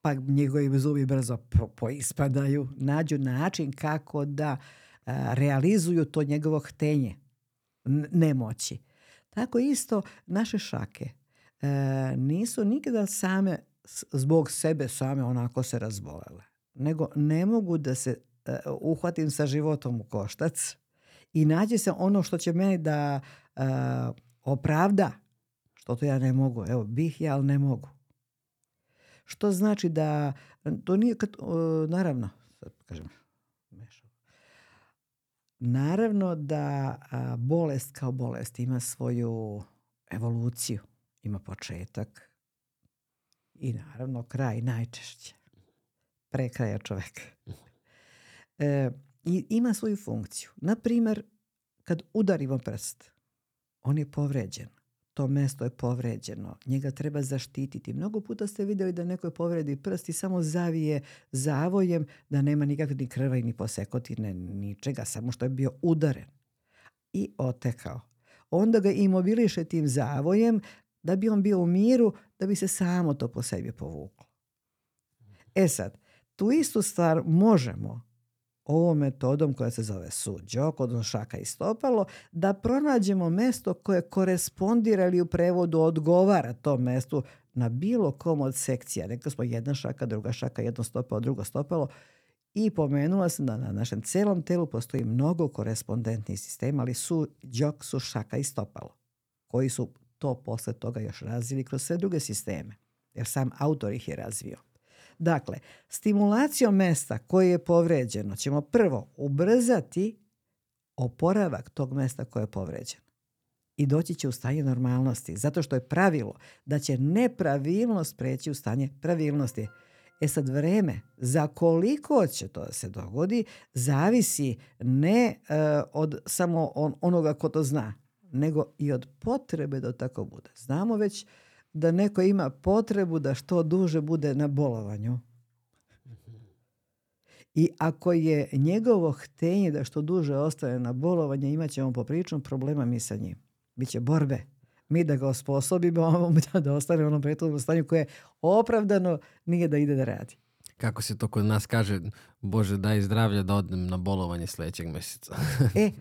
pa njegovi zubi brzo poispadaju, nađu način kako da realizuju to njegovo htenje, nemoći. Tako isto naše šake nisu nikada same zbog sebe same onako se razbolele, nego ne mogu da se uhvatim sa životom u koštac i nađe se ono što će meni da opravda što to ja ne mogu. Evo, bih ja, ali ne mogu. Što znači da, to nije, kad, naravno, kažem, Naravno da bolest kao bolest ima svoju evoluciju, ima početak i naravno kraj najčešće. Pre kraja čoveka. E, I ima svoju funkciju. Na primjer, kad udarimo prst, on je povređen to mesto je povređeno, njega treba zaštititi. Mnogo puta ste vidjeli da neko je povredi prst i samo zavije zavojem da nema nikakve ni krva ni posekotine, ničega, samo što je bio udaren i otekao. Onda ga imobiliše tim zavojem da bi on bio u miru, da bi se samo to po sebi povuklo. E sad, tu istu stvar možemo ovom metodom koja se zove suđok, odnosno šaka i stopalo, da pronađemo mesto koje korespondira ili u prevodu odgovara tom mestu na bilo kom od sekcija. Rekli smo jedna šaka, druga šaka, jedno stopalo, drugo stopalo. I pomenula sam da na našem celom telu postoji mnogo korespondentnih sistema, ali su džok su šaka i stopalo, koji su to posle toga još razvili kroz sve druge sisteme, jer sam autor ih je razvio. Dakle, stimulacijom mesta koje je povređeno ćemo prvo ubrzati oporavak tog mesta koje je povređeno. I doći će u stanje normalnosti, zato što je pravilo da će nepravilnost preći u stanje pravilnosti. E sad vreme, za koliko će to da se dogodi, zavisi ne uh, od samo on, onoga ko to zna, nego i od potrebe da tako bude. Znamo već da neko ima potrebu da što duže bude na bolovanju. I ako je njegovo htenje da što duže ostane na bolovanje, imat ćemo poprično problema mi sa njim. Biće borbe. Mi da ga osposobimo da ostane u onom prethodnom stanju koje opravdano nije da ide da radi kako se to kod nas kaže, Bože daj zdravlja da odem na bolovanje sljedećeg mjeseca. e,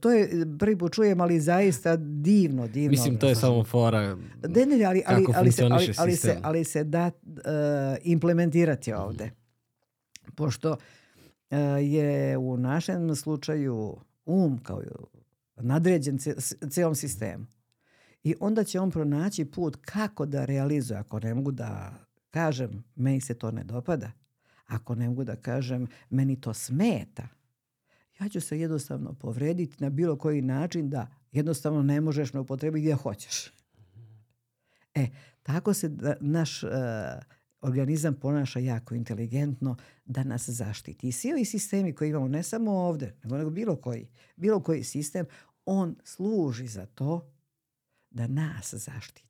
to je prvi put čujem, ali zaista divno, divno. Mislim, to je samo fora ne, ne, ali, ali, ali, se, ali, ali, se, ali se da uh, implementirati mhm. ovde. Pošto uh, je u našem slučaju um kao nadređen cijelom sistemu. I onda će on pronaći put kako da realizuje, ako ne mogu da kažem meni se to ne dopada, ako ne mogu da kažem meni to smeta, ja ću se jednostavno povrediti na bilo koji način da jednostavno ne možeš me upotrebiti gdje hoćeš. E, tako se da, naš uh, organizam ponaša jako inteligentno da nas zaštiti. I svi ovi sistemi koji imamo, ne samo ovdje, nego, nego bilo koji, bilo koji sistem, on služi za to da nas zaštiti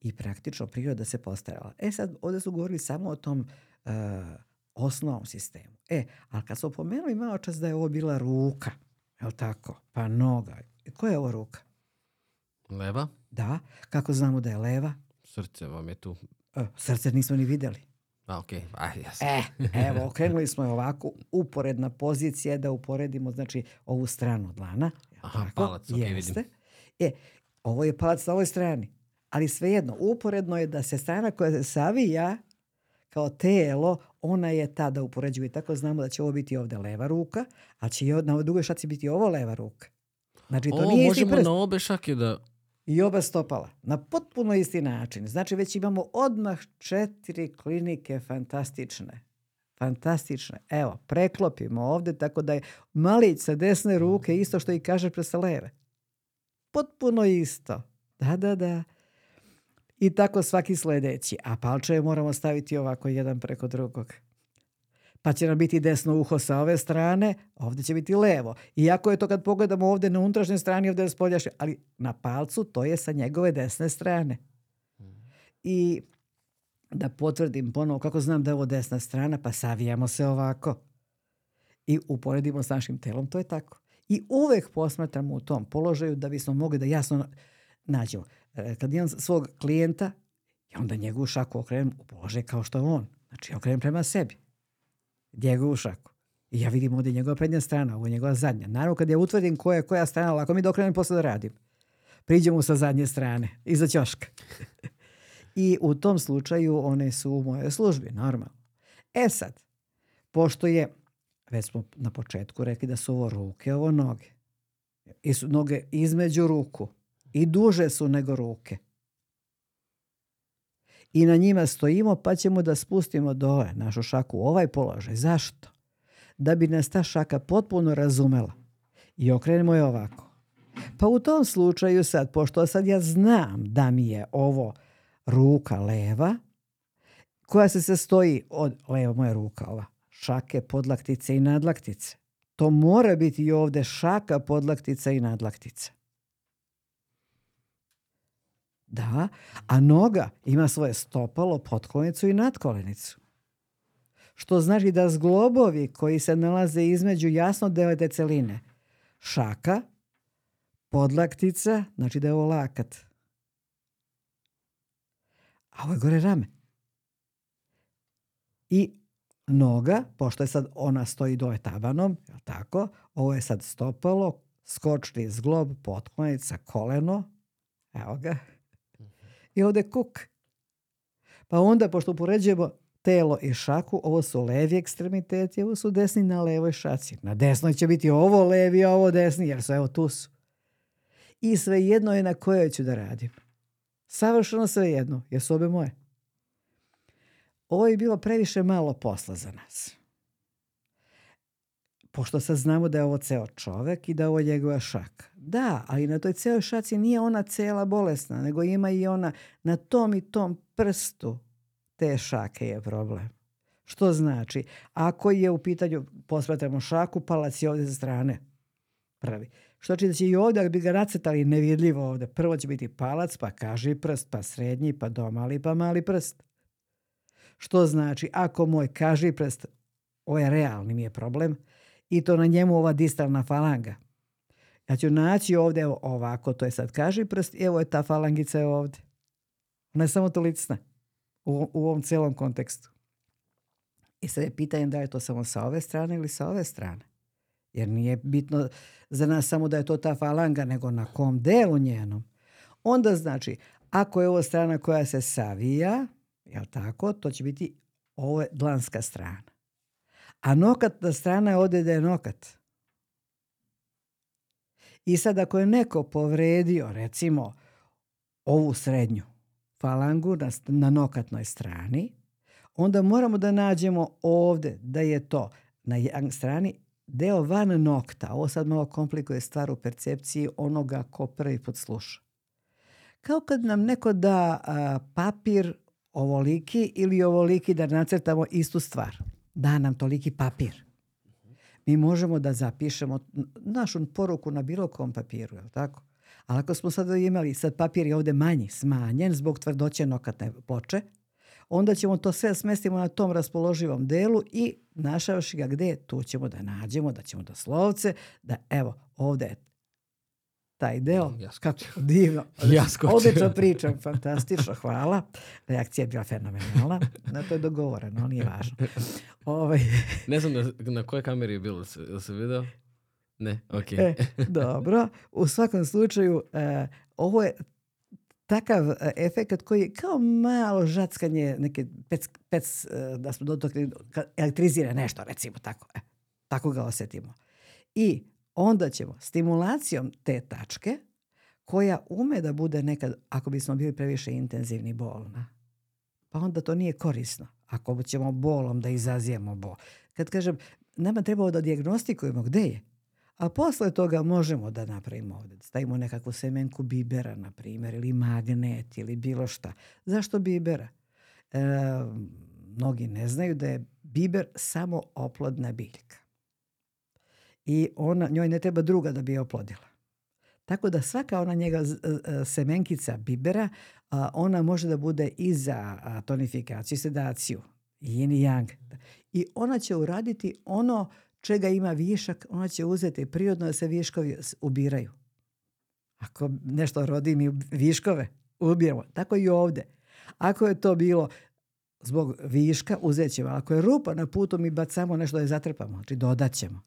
i praktično priroda se postarala. E sad, ovdje su govorili samo o tom uh, osnovnom sistemu. E, ali kad smo pomenuli malo čas da je ovo bila ruka, Jel tako? Pa noga. Koja je ovo ruka? Leva? Da. Kako znamo da je leva? Srce vam je tu. E, srce nismo ni vidjeli. A, okej. Okay. jasno. E, evo, okrenuli smo je ovako, uporedna pozicija da uporedimo, znači, ovu stranu dlana. Aha, tako? palac, okej, vidim. Jeste. E, ovo je palac na ovoj strani. Ali svejedno, uporedno je da se strana koja se savija kao telo, ona je ta da upoređuje. Tako znamo da će ovo biti ovdje leva ruka, a će na ovoj drugoj šaci biti ovo leva ruka. Znači, to o, nije možemo prst. na obe šake da... I oba stopala. Na potpuno isti način. Znači već imamo odmah četiri klinike fantastične. Fantastične. Evo, preklopimo ovdje tako da je malić sa desne ruke isto što i kaže pre sa leve. Potpuno isto. Da, da, da. I tako svaki sljedeći. A palčeve moramo staviti ovako jedan preko drugog. Pa će nam biti desno uho sa ove strane, ovdje će biti levo. Iako je to kad pogledamo ovdje na unutrašnjoj strani, ovdje je spoljašnje, ali na palcu to je sa njegove desne strane. I da potvrdim ponovo kako znam da je ovo desna strana, pa savijamo se ovako. I uporedimo s našim telom, to je tako. I uvek posmatramo u tom položaju da bismo mogli da jasno nađemo. E, Kad imam svog klijenta, ja onda njegovu šaku okrenem u položaj kao što je on. Znači, ja okrenem prema sebi njegovu šaku. I ja vidim ovdje njegova prednja strana, ovo je njegova zadnja. Naravno, kad ja utvrdim koja je koja strana, lako mi da okrenem posle da radim. Priđemo sa zadnje strane, iza ćoška. I u tom slučaju one su u mojoj službi, normalno. E sad, pošto je, već smo na početku rekli da su ovo ruke, ovo noge. I su noge između ruku. I duže su nego ruke. I na njima stojimo pa ćemo da spustimo dole našu šaku u ovaj položaj. Zašto? Da bi nas ta šaka potpuno razumela. I okrenemo je ovako. Pa u tom slučaju sad, pošto sad ja znam da mi je ovo ruka leva, koja se sastoji od, leva moja ruka ova, šake, podlaktice i nadlaktice. To mora biti i ovdje šaka, podlaktica i nadlaktica. Da, a noga ima svoje stopalo, potkolenicu i nadkolenicu. Što znači da zglobovi koji se nalaze između jasno delete celine, šaka, podlaktica, znači da je ovo lakat. A ovo je gore rame. I noga, pošto je sad ona stoji dole tabanom, jel tako? Ovo je sad stopalo, skočni zglob, potklonica, koleno. Evo ga. I ovdje kuk. Pa onda, pošto upoređujemo telo i šaku, ovo su levi ekstremiteti, ovo su desni na levoj šaci. Na desnoj će biti ovo levi, a ovo desni, jer su evo tu su. I svejedno je na kojoj ću da radim. Savršeno svejedno, jer su obe moje. Ovo je bilo previše malo posla za nas. Pošto sad znamo da je ovo ceo čovek i da je ovo njegova šaka. Da, ali na toj celoj šaci nije ona cela bolesna, nego ima i ona na tom i tom prstu te šake je problem. Što znači, ako je u pitanju, posmatramo šaku, palac je ovdje sa strane prvi. Što znači da će i ovdje, ako bi ga nacrtali nevidljivo ovdje, prvo će biti palac, pa kaži prst, pa srednji, pa domali, pa mali prst. Što znači, ako moj kaži prst, ovo je realni mi je problem, i to na njemu ova distalna falanga. Ja ću naći ovdje evo, ovako, to je sad kaži prst, evo je ta falangica je ovdje. Ona je samo tolicna u, u ovom celom kontekstu. I sad je pitanje da je to samo sa ove strane ili sa ove strane. Jer nije bitno za nas samo da je to ta falanga, nego na kom delu njenom. Onda znači, ako je ovo strana koja se savija, jel tako, to će biti ovo je dlanska strana. A nokatna strana je ovdje da je nokat. I sad ako je neko povredio, recimo, ovu srednju falangu na, na nokatnoj strani, onda moramo da nađemo ovdje da je to na strani deo van nokta. Ovo sad malo komplikuje stvar u percepciji onoga ko prvi put sluša. Kao kad nam neko da a, papir ovoliki ili ovoliki da nacrtamo istu stvar. Da nam toliki papir. Mi možemo da zapišemo našu poruku na bilo kom papiru, je tako? Ali ako smo sad imali, sad papir je ovdje manji, smanjen zbog tvrdoće nokatne ploče, onda ćemo to sve smestimo na tom raspoloživom delu i našavši ga gdje, tu ćemo da nađemo, da ćemo da slovce, da evo, ovdje taj deo. Ja kako divno. Ja skočio. Odlično pričam, fantastično, hvala. Reakcija je bila fenomenalna. Na to je dogovoreno, ali nije važno. Ovaj, Ne znam na, na kojoj kameri je bilo, se, jel se video? Ne, ok. e, dobro. U svakom slučaju, e, ovo je takav e, efekat koji je kao malo žackanje neke pec, pec e, da smo dotakli, elektrizira nešto, recimo tako. E, tako ga osjetimo. I onda ćemo stimulacijom te tačke koja ume da bude nekad, ako bismo bili previše intenzivni bolna, pa onda to nije korisno. Ako ćemo bolom da izazijemo bol. Kad kažem, nama trebamo da dijagnostikujemo gde je, a posle toga možemo da napravimo ovdje. Stavimo nekakvu semenku bibera, na primjer, ili magnet, ili bilo šta. Zašto bibera? E, mnogi ne znaju da je biber samo oplodna biljka. I ona, njoj ne treba druga da bi je oplodila. Tako da svaka ona njega z- e, semenkica bibera, ona može da bude i za tonifikaciju sedaciju, yin i yang. I ona će uraditi ono čega ima višak, ona će uzeti prirodno da se viškovi ubiraju. Ako nešto rodi mi viškove, ubijemo. Tako i ovdje. Ako je to bilo zbog viška, uzet ćemo. Ako je rupa na putu, mi bacamo nešto da je zatrpamo. Znači dodat ćemo.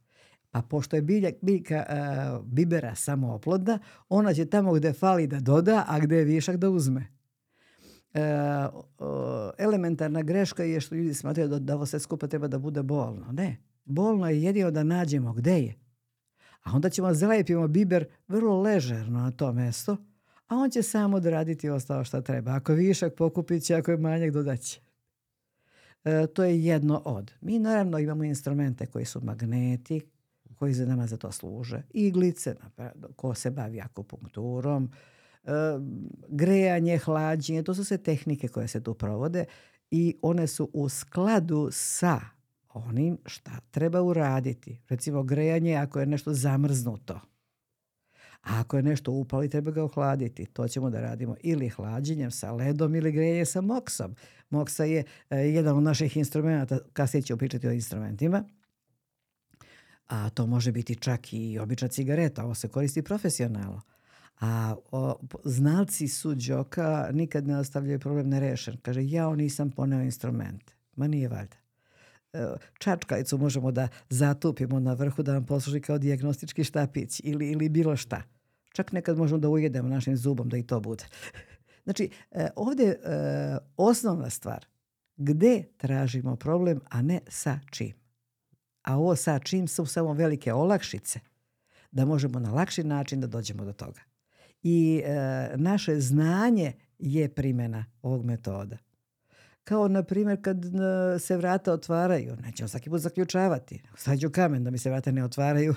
A pošto je bilja, biljka a, bibera samo oplodna, ona će tamo gdje fali da doda, a gdje je višak da uzme. E, o, elementarna greška je što ljudi smatraju da, da ovo sve skupa treba da bude bolno. Ne. Bolno je jedino da nađemo gde je. A onda ćemo zalepimo biber vrlo ležerno na to mesto, a on će samo odraditi ostalo što treba. Ako višak pokupit će, ako je manjak dodat će. E, to je jedno od. Mi naravno imamo instrumente koji su magneti, koji za nama za to služe. Iglice, ko se bavi akupunkturom, e, grejanje, hlađenje, to su sve tehnike koje se tu provode i one su u skladu sa onim šta treba uraditi. Recimo grejanje ako je nešto zamrznuto. A ako je nešto upali, treba ga ohladiti. To ćemo da radimo ili hlađenjem sa ledom ili grejanjem sa moksom. Moksa je e, jedan od naših instrumenta, kasnije ću pričati o instrumentima. A to može biti čak i obična cigareta, ovo se koristi profesionalno. A o, znalci su džoka nikad ne ostavljaju problem nerešen. Kaže, ja nisam poneo instrumente. Ma nije valjda. E, možemo da zatupimo na vrhu da vam posluži kao dijagnostički štapić ili, ili bilo šta. Čak nekad možemo da ujedemo našim zubom da i to bude. Znači, e, ovdje je e, osnovna stvar gde tražimo problem, a ne sa čim. A ovo sa čim su samo velike olakšice da možemo na lakši način da dođemo do toga. I e, naše znanje je primjena ovog metoda. Kao, na primjer, kad e, se vrata otvaraju, nećemo svaki put zaključavati. Stavit kamen da mi se vrata ne otvaraju.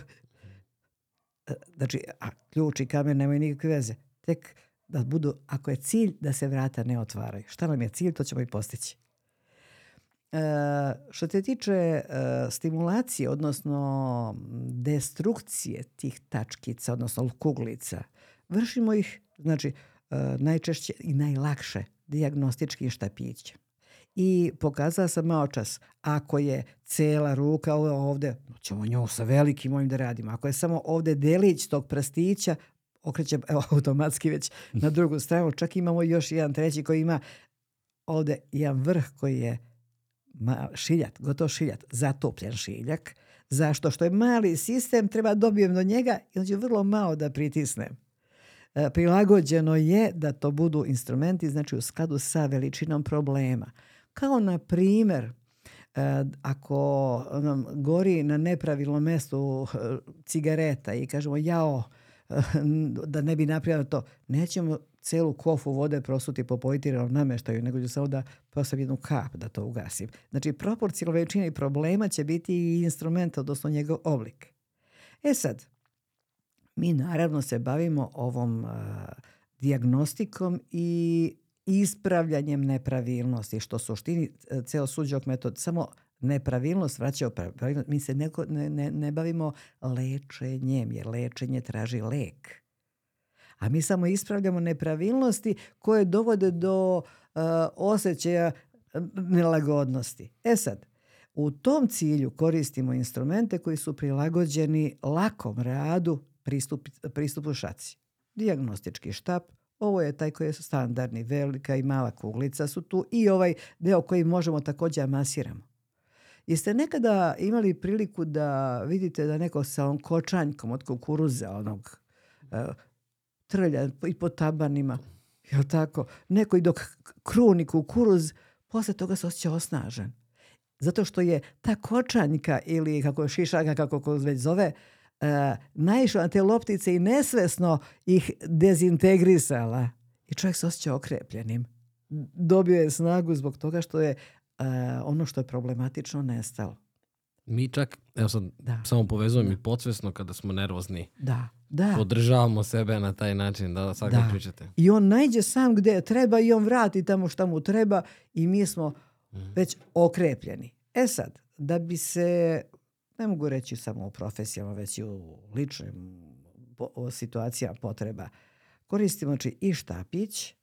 E, Znači, a ključ i kamen nemaju nikakve veze. Tek da budu, ako je cilj da se vrata ne otvaraju. Šta nam je cilj, to ćemo i postići. E, što se tiče e, stimulacije, odnosno destrukcije tih tačkica, odnosno kuglica, vršimo ih, znači, e, najčešće i najlakše dijagnostičkim štapićem. I pokazala sam malo čas, ako je cela ruka ovde, ćemo nju sa velikim ovim da radimo. Ako je samo ovde delić tog prstića, okreće evo, automatski već na drugu stranu. Čak imamo još jedan treći koji ima ovde jedan vrh koji je ma, šiljat, gotovo šiljat, zatopljen šiljak. Zašto? Što je mali sistem, treba dobijem do njega i on će vrlo malo da pritisnem. E, prilagođeno je da to budu instrumenti, znači u skladu sa veličinom problema. Kao na primjer, e, ako nam gori na nepravilnom mestu e, cigareta i kažemo jao, da ne bi napravili to, nećemo celu kofu vode prosuti po poitiranom nameštaju, nego ću samo da postavim jednu kap da to ugasim. Znači, proporcijalno veličini problema će biti i instrument, odnosno njegov oblik. E sad, mi naravno se bavimo ovom a, dijagnostikom i ispravljanjem nepravilnosti, što suštini ceo suđok metod samo nepravilnost vraća u. Mi se neko, ne, ne, ne bavimo lečenjem, jer lečenje traži lek. A mi samo ispravljamo nepravilnosti koje dovode do uh, osjećaja nelagodnosti. E sad, u tom cilju koristimo instrumente koji su prilagođeni lakom radu pristup, pristupu šaci. Dijagnostički štap, ovo je taj koji je standardni, velika i mala kuglica su tu i ovaj deo koji možemo također masiramo. Jeste nekada imali priliku da vidite da neko sa onom kočanjkom od kukuruza, onog uh, trlja i po tabanima, jel tako? Neko i dok kruni kukuruz, posle toga se osjeća osnažen. Zato što je ta kočanjka ili kako je šišaka, kako ko već zove, uh, naišla na te loptice i nesvesno ih dezintegrisala. I čovjek se osjeća okrepljenim. Dobio je snagu zbog toga što je uh, ono što je problematično nestalo. Mi čak, evo sad, Da. samo povezujem i podsvesno kada smo nervozni. Da, da. Podržavamo sebe na taj način, da, sad Da. pričate. I on najđe sam gdje treba i on vrati tamo šta mu treba i mi smo već okrepljeni. E sad, da bi se, ne mogu reći samo u profesijama, već i u ličnim po- o situacijama potreba, koristimo znači, i štapić,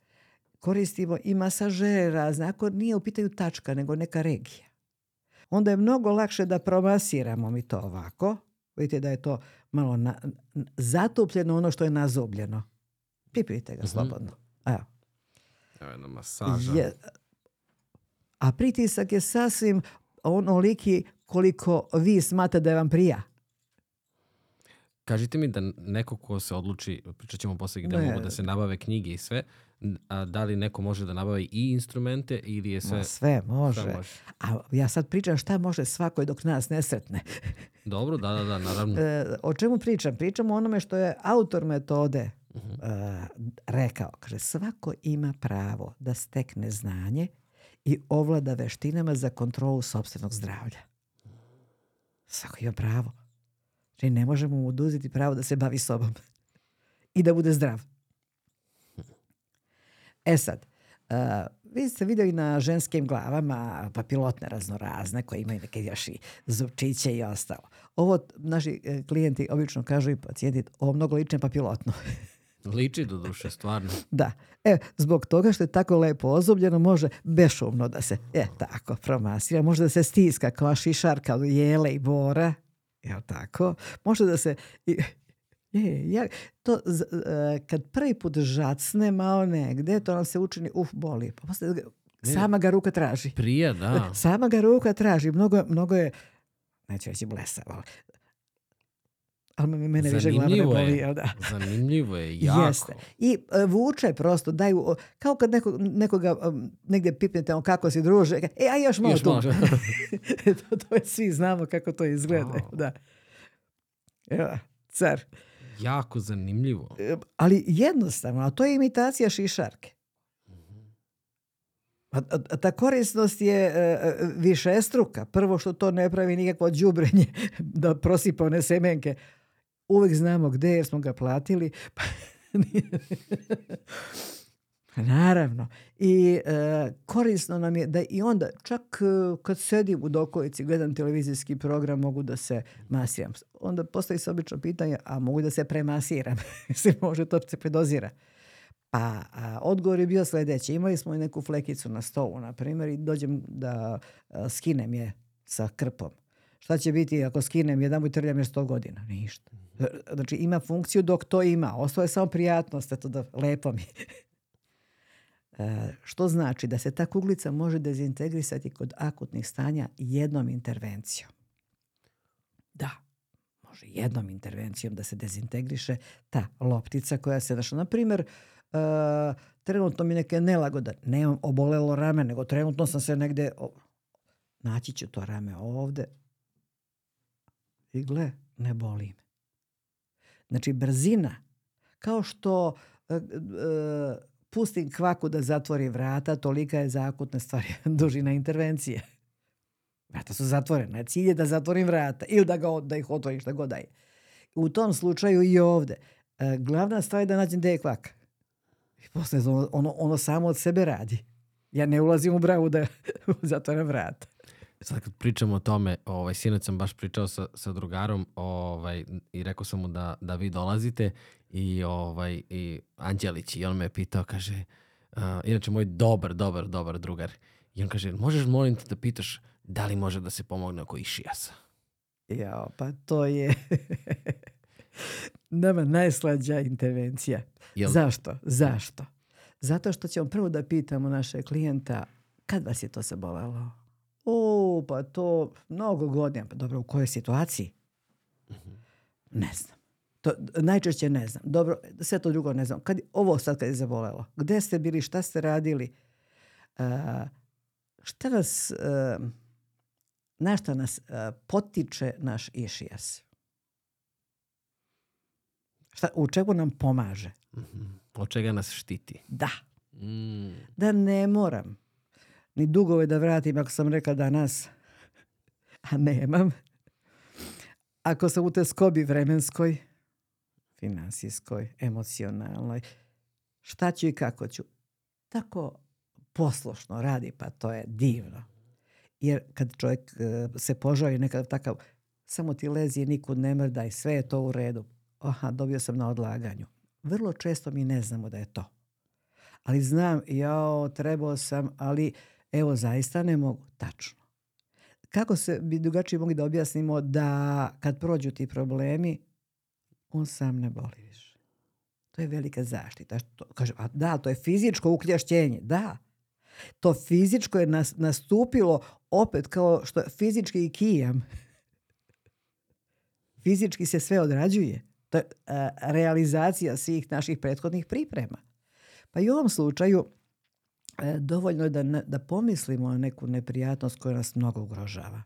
koristimo i masažere razne, ako nije u pitanju tačka, nego neka regija. Onda je mnogo lakše da promasiramo mi to ovako. Vidite da je to malo na, zatupljeno ono što je nazubljeno. Pipite ga slobodno. Evo. Evo jedna masaža. Je, a pritisak je sasvim onoliki koliko vi smatrate da je vam prija. Kažite mi da neko ko se odluči, pričat ćemo poslije gdje Ne. mogu da se nabave knjige i sve, a da li neko može da nabavi i instrumente ili je sve... Ma sve može. sve može? A ja sad pričam šta može svako dok nas ne sretne. Dobro, da, da, da, naravno. E, o čemu pričam? Pričam o onome što je autor metode e, rekao. Kaže, svako ima pravo da stekne znanje i ovlada veštinama za kontrolu sopstvenog zdravlja. Svako ima pravo. Znači, ne možemo mu oduzeti pravo da se bavi sobom i da bude zdrav. E sad, uh, vi ste vidjeli na ženskim glavama papilotne raznorazne koje imaju neke još i zupčiće i ostalo. Ovo naši e, klijenti obično kažu i pacijenti, ovo mnogo liči na papilotno. Liči do duše, stvarno. da. E, zbog toga što je tako lepo ozubljeno, može bešumno da se, e, tako, promasira. Može da se stiska kao šišarka od jele i bora. Jel tako? Može da se... i- je, ja, to, z- e, kad prvi put žacne malo negde, to nam se učini, uf, boli. Pa posle sama ga ruka traži. Prije, da. Sama ga ruka traži. Mnogo, mnogo je, neću reći blesavo, ali, ali me- mene više glava ne boli. je. da? Zanimljivo je, jako. Jeste. I e, vuče prosto, daju, kao kad neko, nekoga um, negdje pipnete, on kako si druže, e, a još malo Još tu. to, to je, svi znamo kako to izgleda. Wow. Da. Evo, car. Jako zanimljivo. E, Ali jednostavno, a to je imitacija šišarke. A, a- a ta korisnost je e, e, višestruka. Prvo što to ne pravi nikakvo đubrenje da prosipa one semenke. Uvijek znamo gdje jer smo ga platili. Naravno. I e, korisno nam je da i onda, čak e, kad sedim u dokojici, gledam televizijski program, mogu da se masiram. Onda postoji se obično pitanje, a mogu da se premasiram? se može, to se predozira. Pa a, odgovor je bio sljedeći. Imali smo i neku flekicu na stolu, na primjer, i dođem da a, skinem je sa krpom. Šta će biti ako skinem jedan i trljam je 100 godina? Ništa. Znači ima funkciju dok to ima. Ostalo je samo prijatnost, eto da lepo mi. E, što znači da se ta kuglica može dezintegrisati kod akutnih stanja jednom intervencijom. Da, može jednom intervencijom da se dezintegriše ta loptica koja se našla. Na primjer, e, trenutno mi neke nelagoda, nemam obolelo rame, nego trenutno sam se negde, naći ću to rame ovde i gle, ne boli me. Znači, brzina, kao što e, pustim kvaku da zatvori vrata, tolika je za akutne stvari dužina intervencije. Vrata su zatvorena. Cilj je da zatvorim vrata ili da, ga, da ih otvorim šta god da je. U tom slučaju i ovde. E, glavna stvar je da nađem gde je kvak. I posle ono, ono, ono samo od sebe radi. Ja ne ulazim u bravu da zatvorim vrata. Sad kad pričamo o tome, ovaj, sinoć sam baš pričao sa, sa drugarom ovaj, i rekao sam mu da, da vi dolazite i, ovaj, i Anđelić i on me je pitao, kaže, uh, inače moj dobar, dobar, dobar drugar. I on kaže, možeš molim te da pitaš da li može da se pomogne oko išijasa? Ja, pa to je... nama najslađa intervencija. Jel- Zašto? Zašto? Zato što ćemo prvo da pitamo naše klijenta kad vas je to zabolelo? O, pa to mnogo godina. Pa dobro, u kojoj situaciji? Ne znam. To, najčešće ne znam. Dobro, sve to drugo ne znam. Kad, ovo sad kad je zabolelo. Gde ste bili, šta ste radili? A, šta nas, a, na šta nas a, potiče naš išijas? Šta, u čemu nam pomaže? Mhm. Od čega nas štiti? Da. Mm. Da ne moram ni dugove da vratim ako sam rekla danas, a nemam. Ako sam u te skobi vremenskoj, finansijskoj, emocionalnoj, šta ću i kako ću. Tako poslušno radi, pa to je divno. Jer kad čovjek e, se požali nekakav takav, samo ti lezi, nikud ne mrdaj, sve je to u redu. Aha, dobio sam na odlaganju. Vrlo često mi ne znamo da je to. Ali znam, jao, trebao sam, ali evo, zaista ne mogu. Tačno. Kako se bi drugačije mogli da objasnimo da kad prođu ti problemi, on sam ne boli više. To je velika zaštita. Što, kaže, a da, to je fizičko ukljašćenje. Da. To fizičko je nas, nastupilo opet kao što fizički i kijam. Fizički se sve odrađuje. To je a, realizacija svih naših prethodnih priprema. Pa i u ovom slučaju e, dovoljno je da, ne- da pomislimo na neku neprijatnost koja nas mnogo ugrožava.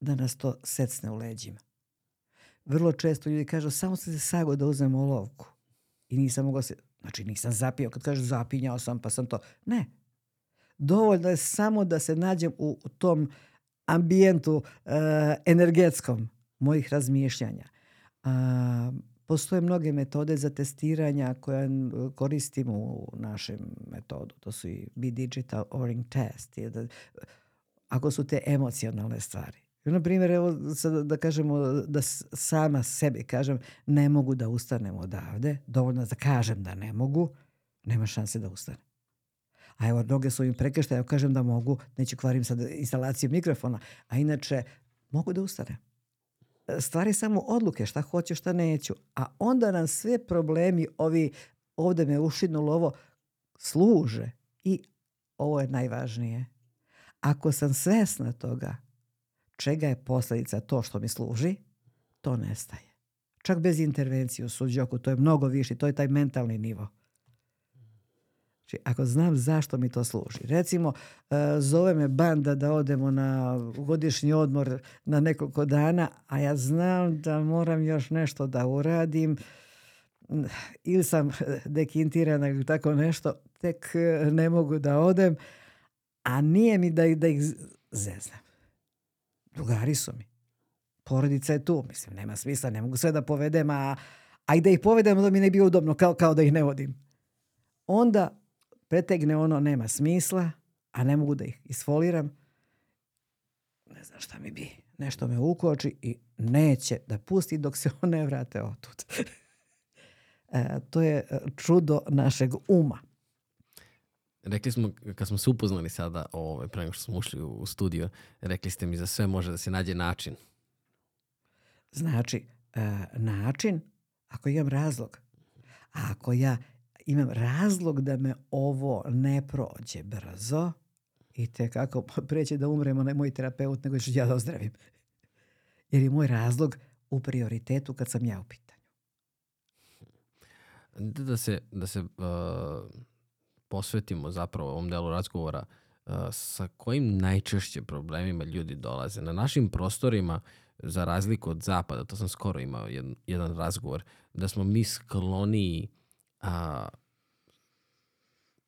Da nas to secne u leđima. Vrlo često ljudi kažu samo sam se sago da uzmem olovku. I nisam mogao se... Znači nisam zapio. Kad kažu zapinjao sam pa sam to... Ne. Dovoljno je samo da se nađem u, u tom ambijentu e, energetskom mojih razmišljanja. A, postoje mnoge metode za testiranja koje koristimo u našem metodu. To su i Be Digital Oring Test. Da- Ako su te emocionalne stvari. Na primjer, evo sad da kažemo da sama sebi kažem ne mogu da ustanem odavde, dovoljno da kažem da ne mogu, nema šanse da ustanem. A evo, noge su im prekrštaje, ako kažem da mogu, neću kvarim sad instalaciju mikrofona, a inače mogu da ustanem. Stvari samo odluke, šta hoću, šta neću. A onda nam sve problemi, ovi ovde me ušinulo ovo, služe. I ovo je najvažnije. Ako sam svesna toga čega je posljedica to što mi služi, to nestaje. Čak bez intervencije u suđoku, to je mnogo više, to je taj mentalni nivo. Znači, ako znam zašto mi to služi. Recimo, e, zove me banda da odemo na godišnji odmor na nekoliko dana, a ja znam da moram još nešto da uradim, ili sam dekintirana ili tako nešto, tek e, ne mogu da odem, a nije mi da, da ih zeznam. Drugari su mi. Porodica je tu, mislim, nema smisla, ne mogu sve da povedem, a, a i da ih povedem, onda mi ne bi udobno, kao, kao da ih ne vodim. Onda pretegne ono, nema smisla, a ne mogu da ih isfoliram. Ne znam šta mi bi. Nešto me ukoči i neće da pusti dok se on ne vrate otud. E, to je e, čudo našeg uma. Rekli smo, kad smo se upoznali sada, ovaj, pre nego što smo ušli u studio, rekli ste mi za sve može da se nađe način. Znači, e, način, ako imam razlog, a ako ja imam razlog da me ovo ne prođe brzo, i te kako preće da umremo, ne moj terapeut, nego ću ja da ozdravim. Jer je moj razlog u prioritetu kad sam ja u pitanju. Da da se, da se uh, posvetimo zapravo ovom delu razgovora uh, sa kojim najčešće problemima ljudi dolaze. Na našim prostorima, za razliku od zapada, to sam skoro imao jedan, jedan razgovor, da smo mi skloniji a,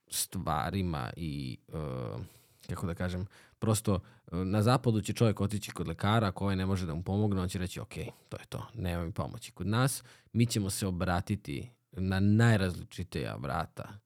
stvarima i uh, kako da kažem, prosto uh, na zapadu će čovjek otići kod lekara, ako ovaj ne može da mu pomogne, on će reći ok, to je to, nema mi pomoći. Kod nas mi ćemo se obratiti na najrazličitija vrata.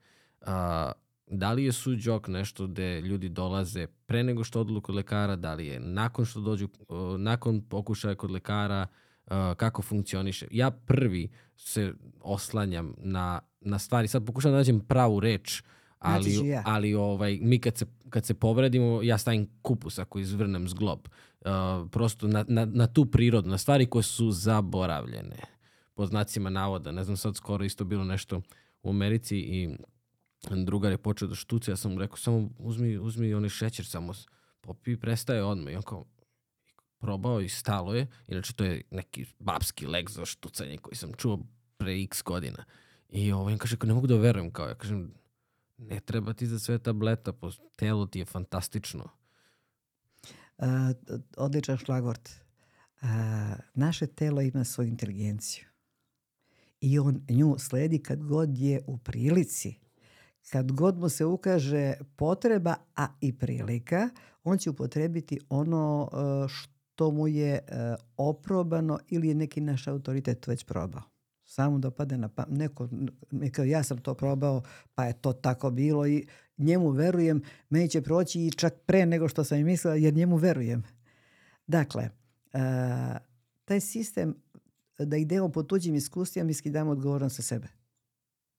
Uh, da li je suđok nešto gde ljudi dolaze pre nego što odu kod lekara, da li je nakon što dođu, uh, nakon pokušaja kod lekara, uh, kako funkcioniše. Ja prvi se oslanjam na, na stvari, sad pokušam da nađem pravu reč, ali, ja. ali ovaj, mi kad se, kad se povredimo, ja stavim kupus ako izvrnem zglob. Uh, prosto na, na, na tu prirodu, na stvari koje su zaboravljene. po znacima navoda. Ne znam, sad skoro isto bilo nešto u Americi i drugar je počeo da štuca, ja sam rekao samo uzmi, uzmi onaj šećer, samo popi i prestaje odmah. I on kao, probao i stalo je. Inače, to je neki babski lek za štucanje koji sam čuo pre x godina. I ovaj, kaže, ne mogu da verujem, kao ja kažem, ne treba ti za sve tableta, po telo ti je fantastično. Uh, odličan šlagvort. Uh, naše telo ima svoju inteligenciju. I on nju sledi kad god je u prilici. Kad god mu se ukaže potreba, a i prilika, on će upotrebiti ono uh, što mu je oprobano ili je neki naš autoritet već probao samo da pade na pamet. Neko, neko, ja sam to probao, pa je to tako bilo i njemu verujem, meni će proći i čak pre nego što sam i mislila, jer njemu verujem. Dakle, uh, taj sistem da idemo po tuđim iskustvima mi skidamo odgovornost sa sebe.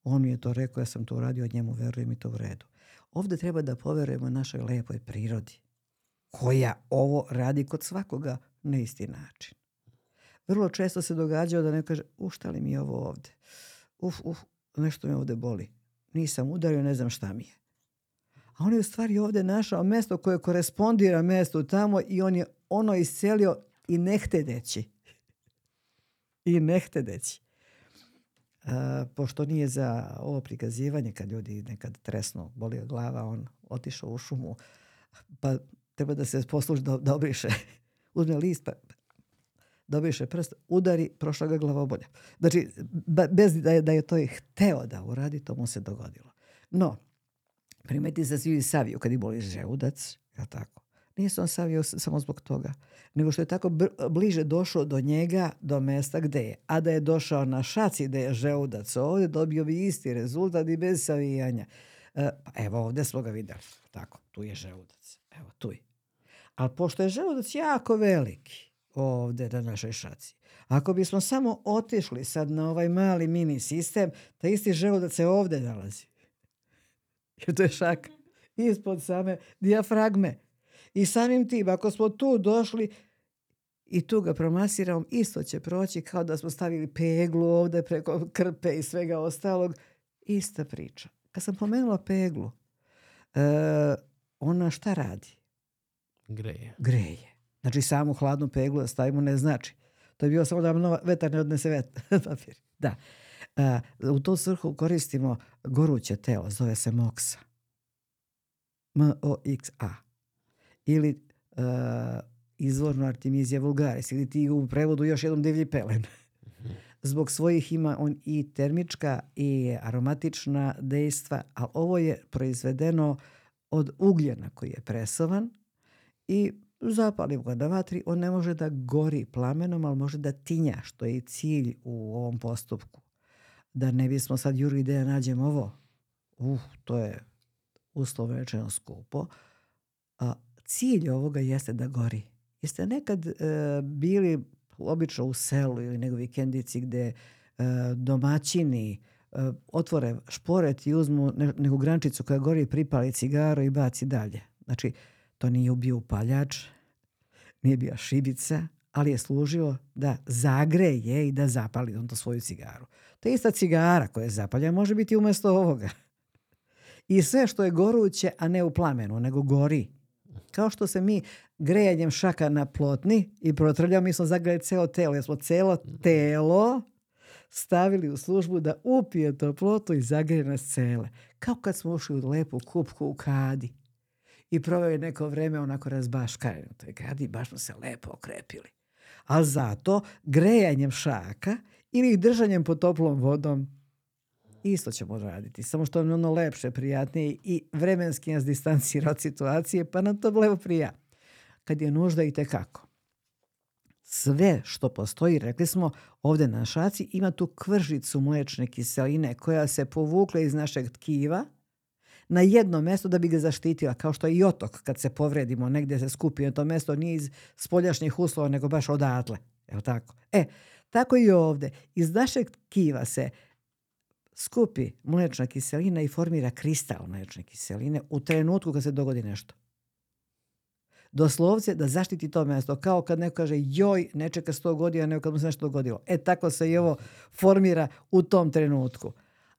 On mi je to rekao, ja sam to uradio, od njemu verujem i to u redu. Ovde treba da poverujemo našoj lepoj prirodi, koja ovo radi kod svakoga na isti način. Vrlo često se događao da neko kaže, u šta li mi je ovo ovde? Uf, uf, nešto me ovde boli. Nisam udario, ne znam šta mi je. A on je u stvari ovde našao mesto koje korespondira mestu tamo i on je ono iscelio i nehtedeći. I nehtedeći. A, pošto nije za ovo prikazivanje kad ljudi nekad tresno boli glava, on otišao u šumu, pa treba da se posluži da, da obriše. Uzme list, pa dobiše prst, udari, prošla ga glavobolja. Znači, bez da je, da je to i hteo da uradi, to mu se dogodilo. No, primeti se svi saviju kad je boli žeudac, ja tako. Nije se on savio samo zbog toga, nego što je tako bliže došao do njega, do mesta gde je. A da je došao na šaci gde je žeudac ovde, dobio bi isti rezultat i bez savijanja. E, pa evo ovde smo ga videli. Tako, tu je žeudac. Evo, tu je. Ali pošto je želudac jako veliki, ovde na našoj šaci. Ako bismo samo otišli sad na ovaj mali mini sistem, taj isti želudac se ovde nalazi. Jer to je šak ispod same diafragme. I samim tim, ako smo tu došli i tu ga promasiramo, isto će proći kao da smo stavili peglu ovde preko krpe i svega ostalog. Ista priča. Kad sam pomenula peglu, e, ona šta radi? Greje. Greje. Znači samu hladnu peglu da stavimo ne znači. To je bio samo da nam vetar ne odnese vet, papir. Da. A, u tu svrhu koristimo goruće telo, zove se MOXA. M-O-X-A. Ili uh, izvorno Artemizija vulgaris ili ti u prevodu još jednom divlji pelen. Zbog svojih ima on i termička i aromatična dejstva, a ovo je proizvedeno od ugljena koji je presovan i zapalim ga na vatri, on ne može da gori plamenom, ali može da tinja, što je i cilj u ovom postupku. Da ne bismo sad juri da nađemo ovo. Uh, to je uslovno rečeno skupo. A, cilj ovoga jeste da gori. Jeste nekad e, bili obično u selu ili nego vikendici gde e, domaćini e, otvore šporet i uzmu ne, neku grančicu koja gori, pripali cigaru i baci dalje. Znači, to nije bio upaljač, nije bio šibica, ali je služio da zagreje i da zapali on to svoju cigaru. Je ista cigara koja je zapalja može biti umesto ovoga. I sve što je goruće, a ne u plamenu, nego gori. Kao što se mi grejanjem šaka na plotni i protrljamo, mi smo zagrejali celo telo, jer smo celo telo stavili u službu da upije toplotu i zagreje nas cele. Kao kad smo ušli u lepu kupku u kadi i proveo je neko vreme onako razbaškaren u toj gradi baš smo se lepo okrepili. Ali zato grejanjem šaka ili držanjem pod toplom vodom isto ćemo raditi. Samo što je ono lepše, prijatnije i vremenski nas distancira od situacije, pa nam to lepo prija. Kad je nužda i tekako. Sve što postoji, rekli smo, ovde na šaci ima tu kvržicu mlečne kiseline koja se povukla iz našeg tkiva – na jedno mesto da bi ga zaštitila, kao što je i otok kad se povredimo, negdje se skupi na to mesto, nije iz spoljašnjih uslova, nego baš odatle. Je tako? E, tako i ovde. Iz našeg tkiva se skupi mlečna kiselina i formira kristal mlečne kiseline u trenutku kad se dogodi nešto. Doslovce da zaštiti to mesto. Kao kad neko kaže joj, ne čeka sto godina, nego kad mu se nešto dogodilo. E tako se i ovo formira u tom trenutku.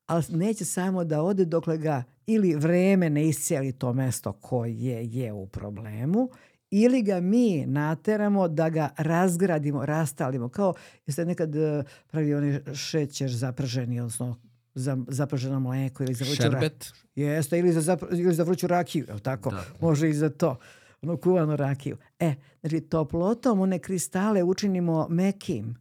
Ali neće samo da ode dokle ga ili vreme ne iscijeli to mesto koje je u problemu ili ga mi nateramo da ga razgradimo, rastalimo. Kao jeste nekad uh, pravi onaj šećer zaprženi, odnosno za zaprženo mleko ili za vruću Šerbet? Jeste, ili za, zapr ili za vruću rakiju, je tako? Da. Može i za to. Ono kuvanu rakiju. E, znači toplotom one kristale učinimo mekim.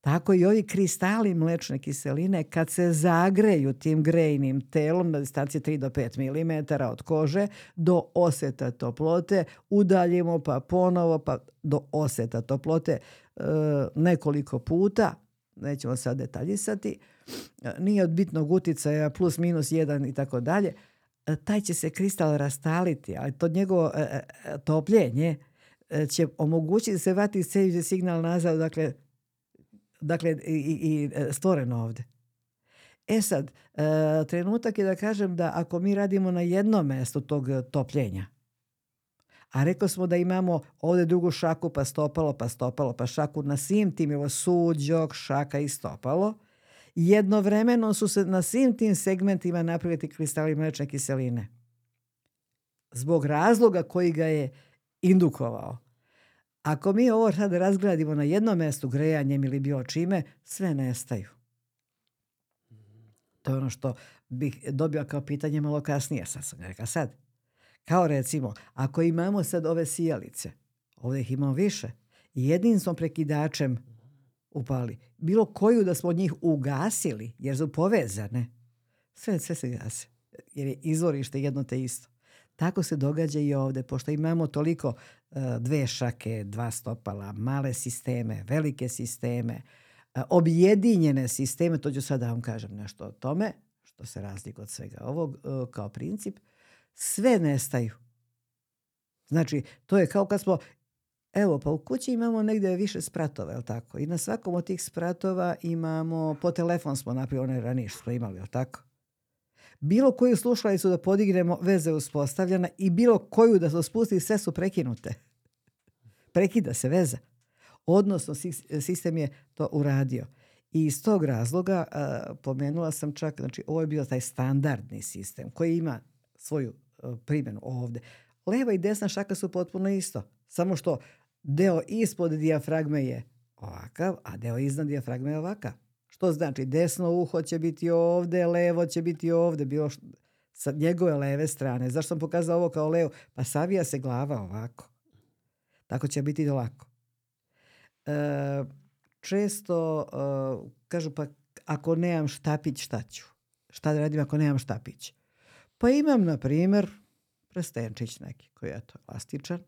Tako i ovi kristali mlečne kiseline kad se zagreju tim grejnim telom na distanci 3 do 5 mm od kože do oseta toplote udaljimo pa ponovo pa do oseta toplote e, nekoliko puta nećemo sad detaljisati nije od bitnog uticaja plus minus jedan i tako dalje taj će se kristal rastaliti ali to njegovo e, e, topljenje će omogućiti da se vrati signal nazad dakle dakle i, i e, stvoreno ovde. E sad, e, trenutak je da kažem da ako mi radimo na jednom mestu tog topljenja, a rekao smo da imamo ovde drugu šaku, pa stopalo, pa stopalo, pa šaku na svim tim, evo suđok, šaka i stopalo, jednovremeno su se na svim tim segmentima napraviti kristali mlečne kiseline. Zbog razloga koji ga je indukovao. Ako mi ovo sad razgradimo na jednom mestu grejanjem ili bilo čime, sve nestaju. To je ono što bih dobio kao pitanje malo kasnije. Sad sam rekao sad. Kao recimo, ako imamo sad ove sijalice, ovdje ih imamo više, jednim smo prekidačem upali. Bilo koju da smo od njih ugasili, jer su povezane, sve, sve se gase. Jer je izvorište jedno te isto. Tako se događa i ovde, pošto imamo toliko uh, dve šake, dva stopala, male sisteme, velike sisteme, uh, objedinjene sisteme, to ću sad da vam kažem nešto o tome, što se razlika od svega ovog uh, kao princip, sve nestaju. Znači, to je kao kad smo Evo, pa u kući imamo negde više spratova, je tako? I na svakom od tih spratova imamo, po telefon smo napravili onaj ranije što smo imali, je tako? bilo koju slušalicu da podignemo, veze je uspostavljena i bilo koju da se spusti, sve su prekinute. Prekida se veza. Odnosno, sistem je to uradio. I iz tog razloga uh, pomenula sam čak, znači ovo je bio taj standardni sistem koji ima svoju uh, primjenu ovde. Leva i desna šaka su potpuno isto. Samo što deo ispod dijafragme je ovakav, a deo iznad dijafragme je ovakav. Što znači desno uho će biti ovde, levo će biti ovde, bilo što, sa njegove leve strane. Zašto sam pokazao ovo kao levo? Pa savija se glava ovako. Tako će biti lako. E, često e, kažu pa ako nemam štapić, šta ću? Šta da radim ako nemam štapić? Pa imam, na primer, prstenčić neki koji je to elastičan.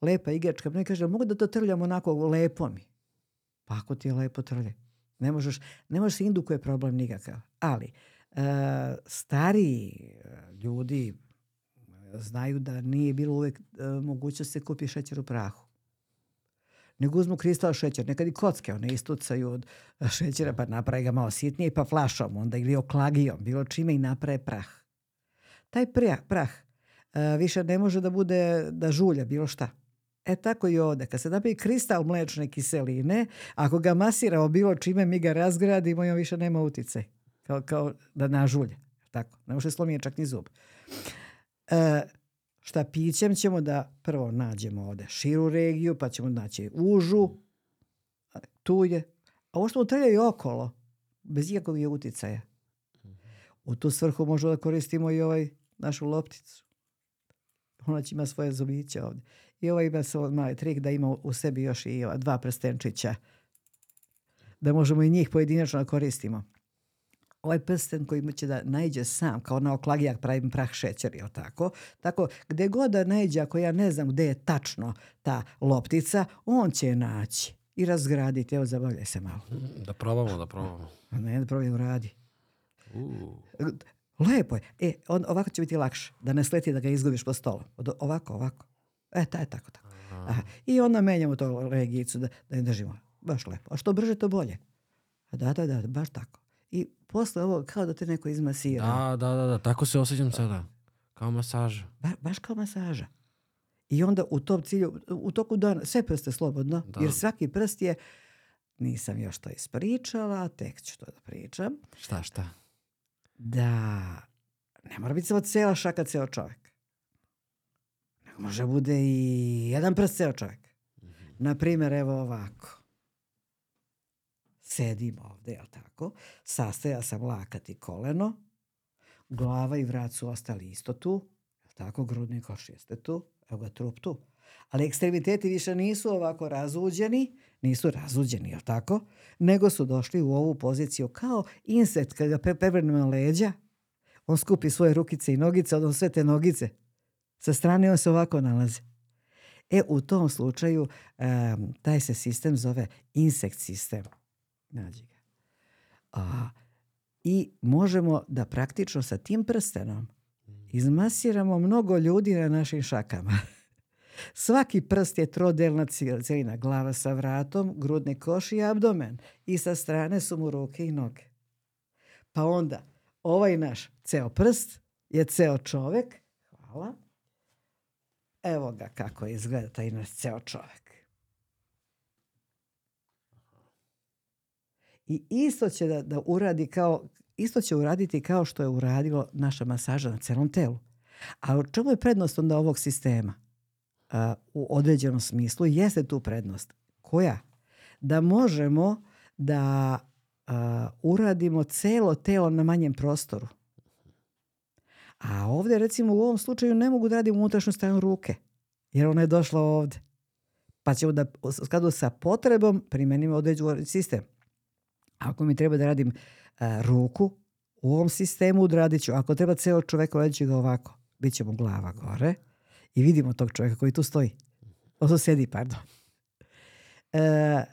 Lepa igračka. Ne kaže, mogu da to trljam onako lepo mi. Pa ako ti je lepo trljaj. Ne možeš, ne možeš se indukuje problem nikakav. Ali, e, stariji e, ljudi znaju da nije bilo uvek e, moguće da se kupi šećer u prahu. Nego uzmu kristal šećer, nekad i kocke, one istucaju od šećera pa naprave ga malo sitnije pa flašom onda ili oklagijom, bilo čime i naprave prah. Taj prah, prah e, više ne može da bude, da žulja bilo šta. E tako i ovde. Kad se napravi kristal mlečne kiseline, ako ga masiramo bilo čime, mi ga razgradimo i on više nema utice. Kao, kao da nažulje. Tako. Ne može slomije čak ni zub. E, šta pićem ćemo da prvo nađemo ovde širu regiju, pa ćemo naći užu. Tu je. A ovo što mu i okolo, bez ikakvog je uticaja. U tu svrhu možemo da koristimo i ovaj našu lopticu. Ona će ima svoje zubiće ovde. I ovo ima svoj mali trik da ima u sebi još i dva prstenčića. Da možemo i njih pojedinačno da koristimo. Ovaj prsten koji će da najđe sam, kao na oklagijak pravim prah šećer, jel tako? Tako, gde god da najđe, ako ja ne znam gde je tačno ta loptica, on će je naći i razgraditi. Evo, zabavljaj se malo. Da probamo, da probamo. Ne, da probamo, radi. Uh. Lepo je. E, on, ovako će biti lakše. Da ne sleti da ga izgubiš po stolu. Ovako, ovako. E, taj, tako, tako. Aha. I onda menjamo to regicu da, da je držimo. Baš lepo. A što brže, to bolje. Da, da, da, baš tako. I posle ovo kao da te neko izmasira. Da, da, da, da. tako se osjećam sada. Kao masaža. Ba, baš kao masaža. I onda u tom cilju, u toku dana, sve prste slobodno, Da. jer svaki prst je, nisam još to ispričala, tek ću to da pričam, Šta, šta? da ne mora biti samo cijela šaka, ceo čovjek. Može bude i jedan prst ceo čovjek. Na primjer, evo ovako. Sedim ovdje, jel tako? Sastaja sam lakat i koleno. Glava i vrat su ostali isto tu. Jel tako? Grudni koš jeste tu. Evo ga trup tu. Ali ekstremiteti više nisu ovako razuđeni. Nisu razuđeni, jel tako? Nego su došli u ovu poziciju kao insekt kad ga prevrnemo na leđa. On skupi svoje rukice i nogice, odnosno sve te nogice. Sa strane on se ovako nalazi. E, u tom slučaju em, taj se sistem zove insekt sistem. Nađi ga. A, I možemo da praktično sa tim prstenom izmasiramo mnogo ljudi na našim šakama. Svaki prst je trodelna cijelina. Glava sa vratom, grudni koš i abdomen. I sa strane su mu ruke i noge. Pa onda, ovaj naš ceo prst je ceo čovek. Hvala. Evo ga kako izgleda taj naš ceo čovek. I isto će da, da uradi kao, isto će uraditi kao što je uradilo naša masaža na celom telu. A u čemu je prednost onda ovog sistema? A, u određenom smislu jeste tu prednost. Koja? Da možemo da a, uradimo celo telo na manjem prostoru. A ovdje recimo u ovom slučaju ne mogu da radim unutrašnju stranu ruke. Jer ona je došla ovdje. Pa ćemo da u skladu sa potrebom primenimo određen sistem. Ako mi treba da radim a, ruku u ovom sistemu odradit ću. Ako treba ceo čovjek radit ću ga ovako. Biće mu glava gore i vidimo tog čovjeka koji tu stoji. Odnosno sedi, pardon. E,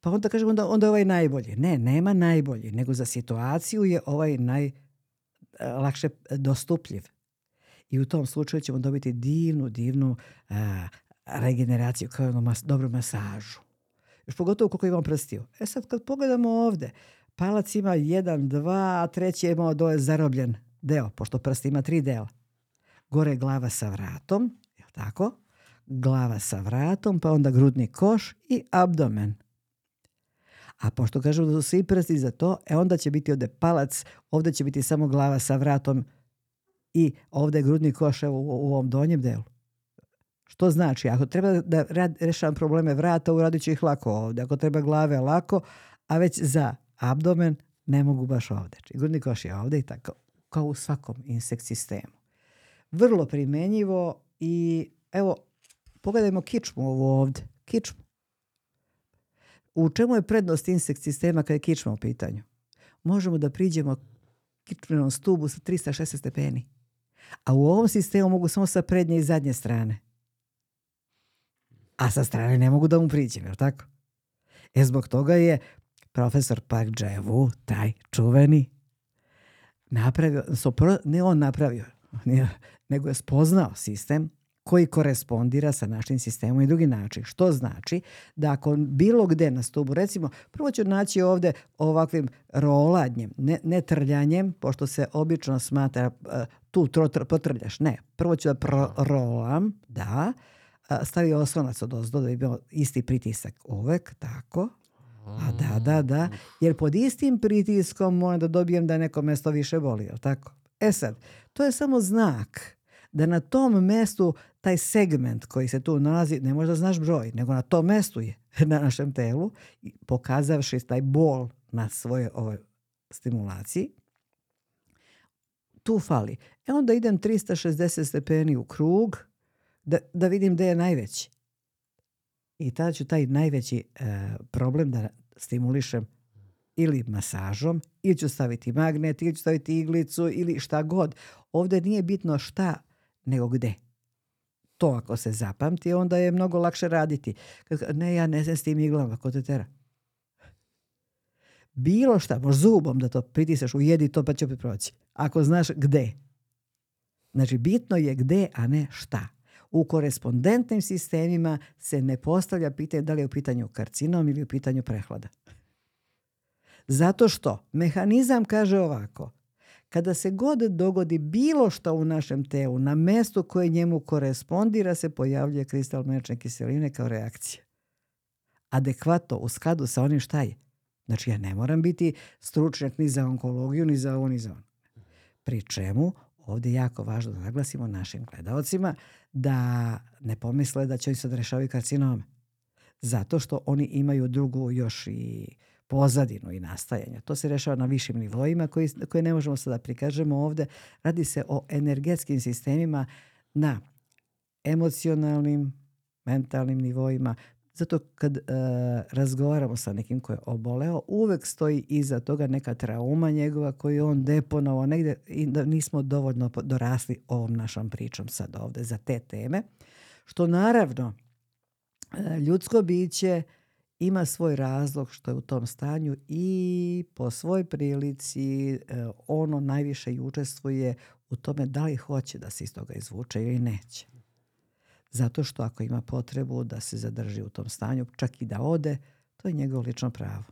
pa onda kažemo onda, onda je ovaj najbolji. Ne, nema najbolji, nego za situaciju je ovaj najlakše dostupljiv. I u tom slučaju ćemo dobiti divnu, divnu a, regeneraciju, kao jednu mas, dobru masažu. Još pogotovo koliko imamo prstiju. E sad kad pogledamo ovde, palac ima jedan, dva, a treći je imao dole zarobljen deo, pošto prst ima tri dela. Gore glava sa vratom, je tako? Glava sa vratom, pa onda grudni koš i abdomen. A pošto kažemo da su svi prsti za to, e onda će biti ovde palac, ovde će biti samo glava sa vratom i ovde je grudni koš evo, u, u ovom donjem delu. Što znači, ako treba da rad, rešavam probleme vrata, uradit ću ih lako ovde. Ako treba glave, lako, a već za abdomen ne mogu baš ovde. Či grudni koš je ovde i tako, kao u svakom insekt sistemu. Vrlo primenjivo i evo, pogledajmo kičmu ovo ovde. Kičmu. U čemu je prednost insekt sistema kada je kičma u pitanju? Možemo da priđemo kičmenom stubu sa 360 stepeni. A u ovom sistemu mogu samo sa prednje i zadnje strane. A sa strane ne mogu da mu priđem, je tako? E zbog toga je profesor Park Jae-woo, taj čuveni, napravio, sopro, ne on napravio, nego je spoznao sistem koji korespondira sa našim sistemom i drugi način. Što znači da ako bilo gde na stubu, recimo, prvo ću naći ovde ovakvim roladnjem, ne, ne trljanjem, pošto se obično smatra uh, tu tro, tro, potrljaš. Ne, prvo ću da prolam, da, stavi oslonac od ozdo da bi bio isti pritisak uvek, tako. A da, da, da. Jer pod istim pritiskom moram da dobijem da neko mesto više boli, jel tako? E sad, to je samo znak da na tom mestu taj segment koji se tu nalazi, ne možda znaš broj, nego na tom mestu je na našem telu, pokazavši taj bol na svoje ove stimulaciji, tu fali. E onda idem 360 stepeni u krug da, da vidim gde je najveći. I tada ću taj najveći e, problem da stimulišem ili masažom, ili ću staviti magnet, ili ću staviti iglicu, ili šta god. Ovde nije bitno šta, nego gde. To ako se zapamti, onda je mnogo lakše raditi. Ne, ja ne znam s tim iglama, ko te tera. Bilo šta, možeš zubom da to pritisneš, ujedi to pa će opet proći. Ako znaš gde. Znači, bitno je gde, a ne šta. U korespondentnim sistemima se ne postavlja pitanje da li je u pitanju karcinom ili u pitanju prehlada. Zato što mehanizam kaže ovako, Kada se god dogodi bilo što u našem telu, na mestu koje njemu korespondira se pojavljuje kristal mlečne kiseline kao reakcija. Adekvato, u skladu sa onim šta je. Znači ja ne moram biti stručnjak ni za onkologiju, ni za ovo, ni za ono. Pri čemu ovdje je jako važno da naglasimo našim gledalcima da ne pomisle da će oni sad rešavaju karcinome. Zato što oni imaju drugu još i pozadinu i nastajanja. To se rešava na višim nivoima koji, koje ne možemo sada prikažemo ovdje. Radi se o energetskim sistemima na emocionalnim, mentalnim nivoima. Zato kad uh, razgovaramo sa nekim ko je oboleo, uvek stoji iza toga neka trauma njegova koju on deponovao negdje i da nismo dovoljno dorasli ovom našom pričom sad ovdje za te teme. Što naravno uh, ljudsko biće ima svoj razlog što je u tom stanju i po svoj prilici ono najviše i učestvuje u tome da li hoće da se iz toga izvuče ili neće. Zato što ako ima potrebu da se zadrži u tom stanju, čak i da ode, to je njegovo lično pravo.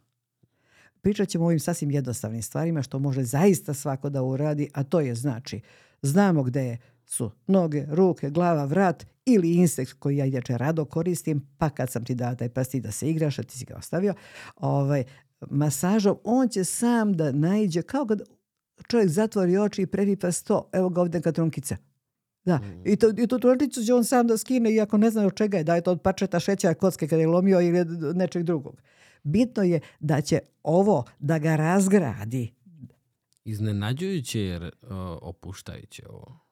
Pričat ćemo o ovim sasvim jednostavnim stvarima što može zaista svako da uradi, a to je znači znamo gde su noge, ruke, glava, vrat ili insekt koji ja inače rado koristim, pa kad sam ti dao taj prsti da se igraš, a ti si ga ostavio, ovaj, masažom, on će sam da naiđe, kao kad čovjek zatvori oči i previpa sto, evo ga ovdje neka trunkica. Da, i, to, i tu trunkicu će on sam da skine, iako ne zna od čega je, da je to od parčeta šećera kocke kada je lomio ili nečeg drugog. Bitno je da će ovo da ga razgradi. Iznenađujuće jer uh, opuštajuće ovo.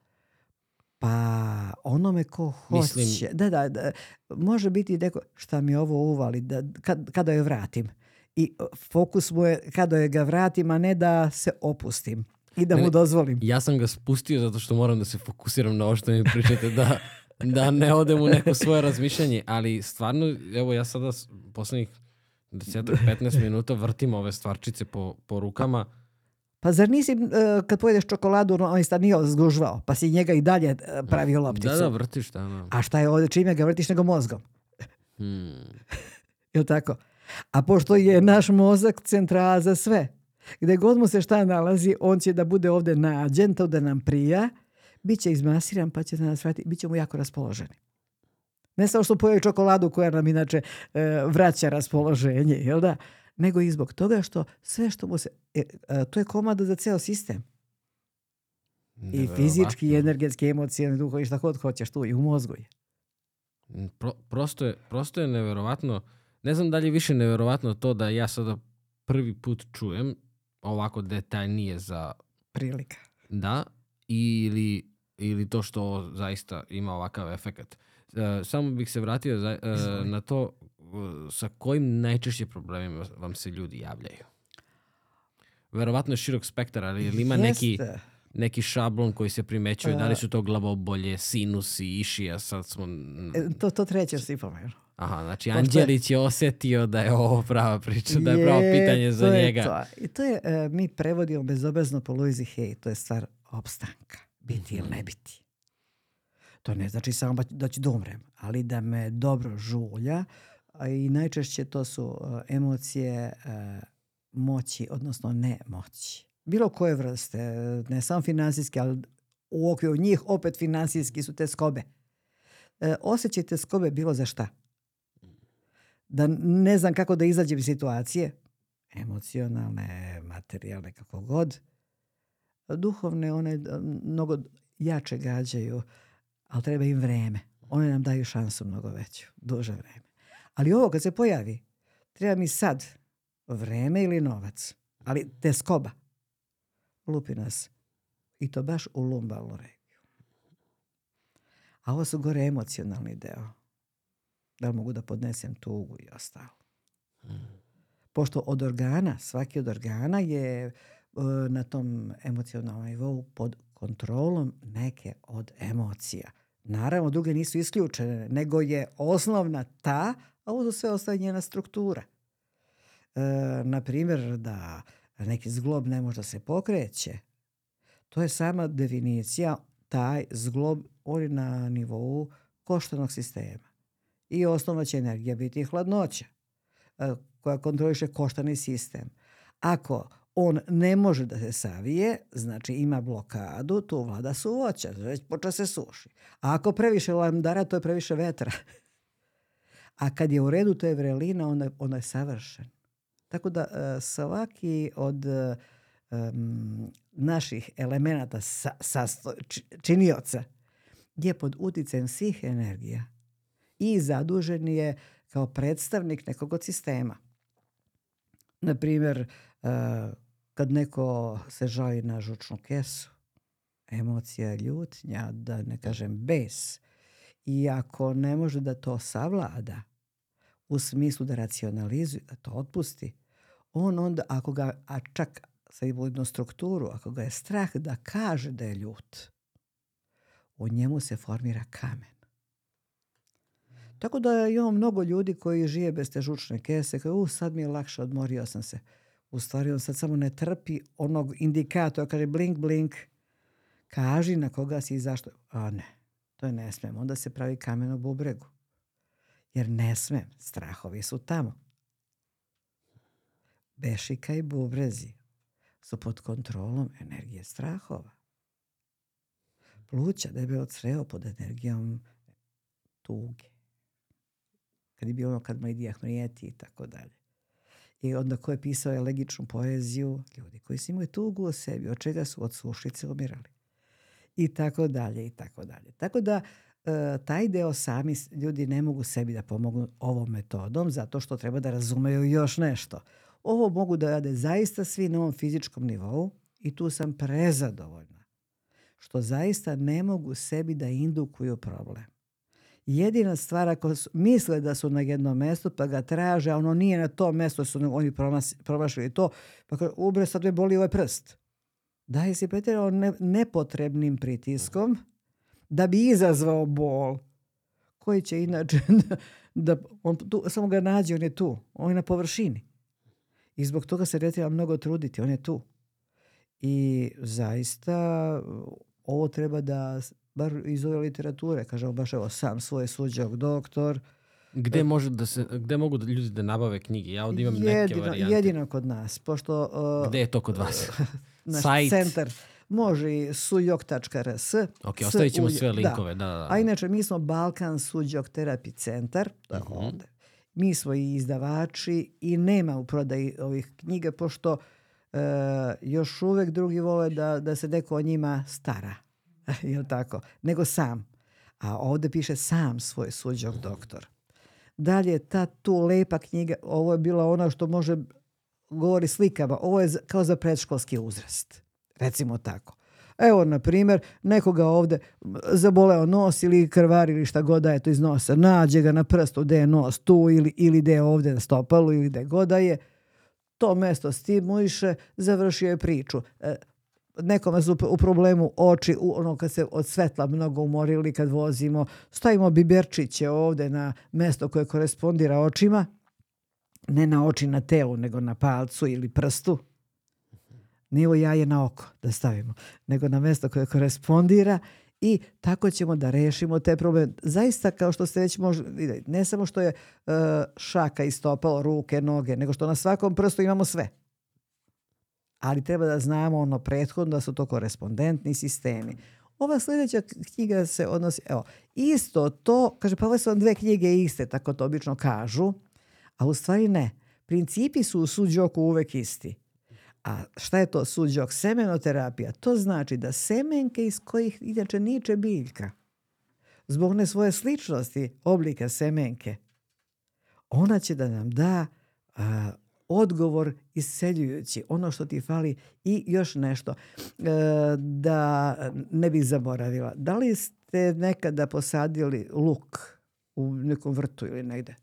Pa onome ko hoće. Mislim... Da, da, da, može biti neko šta mi ovo uvali, da, kad, kada je vratim. I fokus mu je kada je ga vratim, a ne da se opustim i da mu dozvolim. Ja sam ga spustio zato što moram da se fokusiram na ovo što mi pričate, da, da ne odem u neko svoje razmišljanje. Ali stvarno, evo ja sada poslednjih 10-15 minuta vrtim ove stvarčice po, po rukama pa zar nisi uh, kad pojedeš čokoladu, on je nije zgužvao, pa si njega i dalje uh, pravio lopticu. Da, da, vrtiš, da, da. A šta je ovdje, čime ga vrtiš nego mozgom? Hmm. Jel tako? A pošto je naš mozak centrala za sve, gdje god mu se šta nalazi, on će da bude ovdje nađen, to da nam prija, bit će izmasiran pa će da nas vratiti, bit ćemo jako raspoloženi. Ne samo što pojeli čokoladu koja nam inače uh, vraća raspoloženje, jel da? Nego i zbog toga što sve što mu se... E, a, to je komada za ceo sistem. I fizički, i energetski, emocijski, duhovni, šta god hoćeš tu i u mozgu je. Pro, prosto, je, prosto je neverovatno. Ne znam da li je više neverovatno to da ja sada prvi put čujem ovako detaljnije za... Prilika. Da, ili, ili to što zaista ima ovakav efekt. Uh, samo bih se vratio za, uh, na to sa kojim najčešće problemima vam se ljudi javljaju? Verovatno je širok spektar, ali ili ima Jeste. neki, neki šablon koji se primećuje? Uh, da li su to glavobolje, sinusi, išija? Sad smo... E, to, to treće si pomenuo. Aha, znači Anđelić je osetio da je ovo prava priča, da je pravo pitanje za njega. To. I to je, uh, mi prevodimo bezobrazno po Louise Hay, to je stvar opstanka, biti ili ne biti. To ne znači samo da ću da umrem, ali da me dobro žulja, i najčešće to su emocije moći, odnosno nemoći. Bilo koje vrste, ne samo finansijske, ali u okviru njih opet finansijski su te skobe. E, osjećajte skobe bilo za šta? Da ne znam kako da izađem iz situacije, emocionalne, materijalne, kako god. Duhovne, one mnogo jače gađaju, ali treba im vreme. One nam daju šansu mnogo veću, duže vreme. Ali ovo kad se pojavi, treba mi sad vreme ili novac, ali teskoba lupi nas i to baš u lumbalnu regiju. A ovo su gore emocionalni deo. Da li mogu da podnesem tugu i ostalo. Pošto od organa, svaki od organa je uh, na tom emocionalnom nivou pod kontrolom neke od emocija. Naravno, druge nisu isključene, nego je osnovna ta, a ovo sve ostaje njena struktura. E, na primjer, da neki zglob ne može da se pokreće, to je sama definicija, taj zglob, on je na nivou koštanog sistema. I osnovna će energija biti hladnoća, e, koja kontroliše koštani sistem. Ako on ne može da se savije, znači ima blokadu, tu vlada suvoća, već počne se suši. A ako previše lamdara, to je previše vetra. A kad je u redu, to je vrelina, onda, onda je savršen. Tako da uh, svaki od um, naših elemenata sa, sasto, činioca je pod uticajem svih energija i zadužen je kao predstavnik nekog od sistema. Na primjer, uh, kad neko se žali na žučnu kesu, emocija, ljutnja, da ne kažem bes, i ako ne može da to savlada u smislu da racionalizuje, da to otpusti, on onda, ako ga, a čak sa jednu strukturu, ako ga je strah da kaže da je ljut, u njemu se formira kamen. Tako da imamo mnogo ljudi koji žive bez te žučne kese, koji, u, sad mi je lakše, odmorio sam se. U stvari on sad samo ne trpi onog indikatora, kaže blink, blink, kaži na koga si i zašto. A ne, to je ne smem. Onda se pravi kamen u bubregu. Jer ne smem, strahovi su tamo. Bešika i bubrezi su pod kontrolom energije strahova. Pluća debelo crevo pod energijom tuge. Kad je bilo ono kad moj mrijeti i tako dalje. I onda ko je pisao elegičnu poeziju? Ljudi koji su imali tugu o sebi, od čega su od sušice umirali. I tako dalje, i tako dalje. Tako da e, taj deo sami ljudi ne mogu sebi da pomognu ovom metodom zato što treba da razumeju još nešto. Ovo mogu da rade zaista svi na ovom fizičkom nivou i tu sam prezadovoljna. Što zaista ne mogu sebi da indukuju problem. Jedina stvar ako misle da su na jednom mestu pa ga traže, a ono nije na tom mestu su oni promašili to, pa kao, ubre sad me boli ovaj prst. Daje si pretjerao ne, nepotrebnim pritiskom da bi izazvao bol koji će inače da, on tu, samo ga nađe, on je tu, on je na površini. I zbog toga se ne treba mnogo truditi, on je tu. I zaista ovo treba da bar iz ove literature, kažemo baš evo sam svoj suđog doktor. Gde, može da se, gde mogu da ljudi da nabave knjige? Ja ovdje imam jedino, neke varijante. Jedino kod nas, pošto... Uh, gde je to kod vas? naš Sajt. centar može i sujok.rs. Ok, ostavit ćemo sve linkove. Da. Da, da. A inače, mi smo Balkan suđok terapi centar. Da, uh -huh. ovde. Mi smo i izdavači i nema u prodaji ovih knjiga, pošto uh, još uvek drugi vole da, da se neko o njima stara. jel tako? Nego sam. A ovde piše sam svoj suđog doktor. Dalje, ta tu lepa knjiga, ovo je bila ona što može govori slikama, ovo je kao za predškolski uzrast. Recimo tako. Evo, na primjer, nekoga ovde zaboleo nos ili krvar ili šta god da je to iz nosa. Nađe ga na prstu gde je nos tu ili, ili gde je ovde na stopalu ili gde god da je. To mesto stimuliše, završio je priču. E, nekome su u problemu oči, ono kad se od svetla mnogo umorili kad vozimo, stavimo biberčiće ovde na mesto koje korespondira očima, ne na oči na telu, nego na palcu ili prstu. Nije ovo jaje na oko da stavimo, nego na mesto koje korespondira i tako ćemo da rešimo te probleme. Zaista, kao što ste već vidjeli, ne samo što je uh, šaka istopalo, ruke, noge, nego što na svakom prstu imamo sve ali treba da znamo ono prethodno da su to korespondentni sistemi. Ova sljedeća knjiga se odnosi, evo, isto to, kaže, pa ove su dve knjige iste, tako to obično kažu, a u stvari ne. Principi su u suđoku uvek isti. A šta je to suđok? Semenoterapija. To znači da semenke iz kojih inače niče biljka, zbog ne svoje sličnosti oblika semenke, ona će da nam da a, odgovor iseljujući, ono što ti fali i još nešto e, da ne bih zaboravila. Da li ste nekada posadili luk u nekom vrtu ili negde?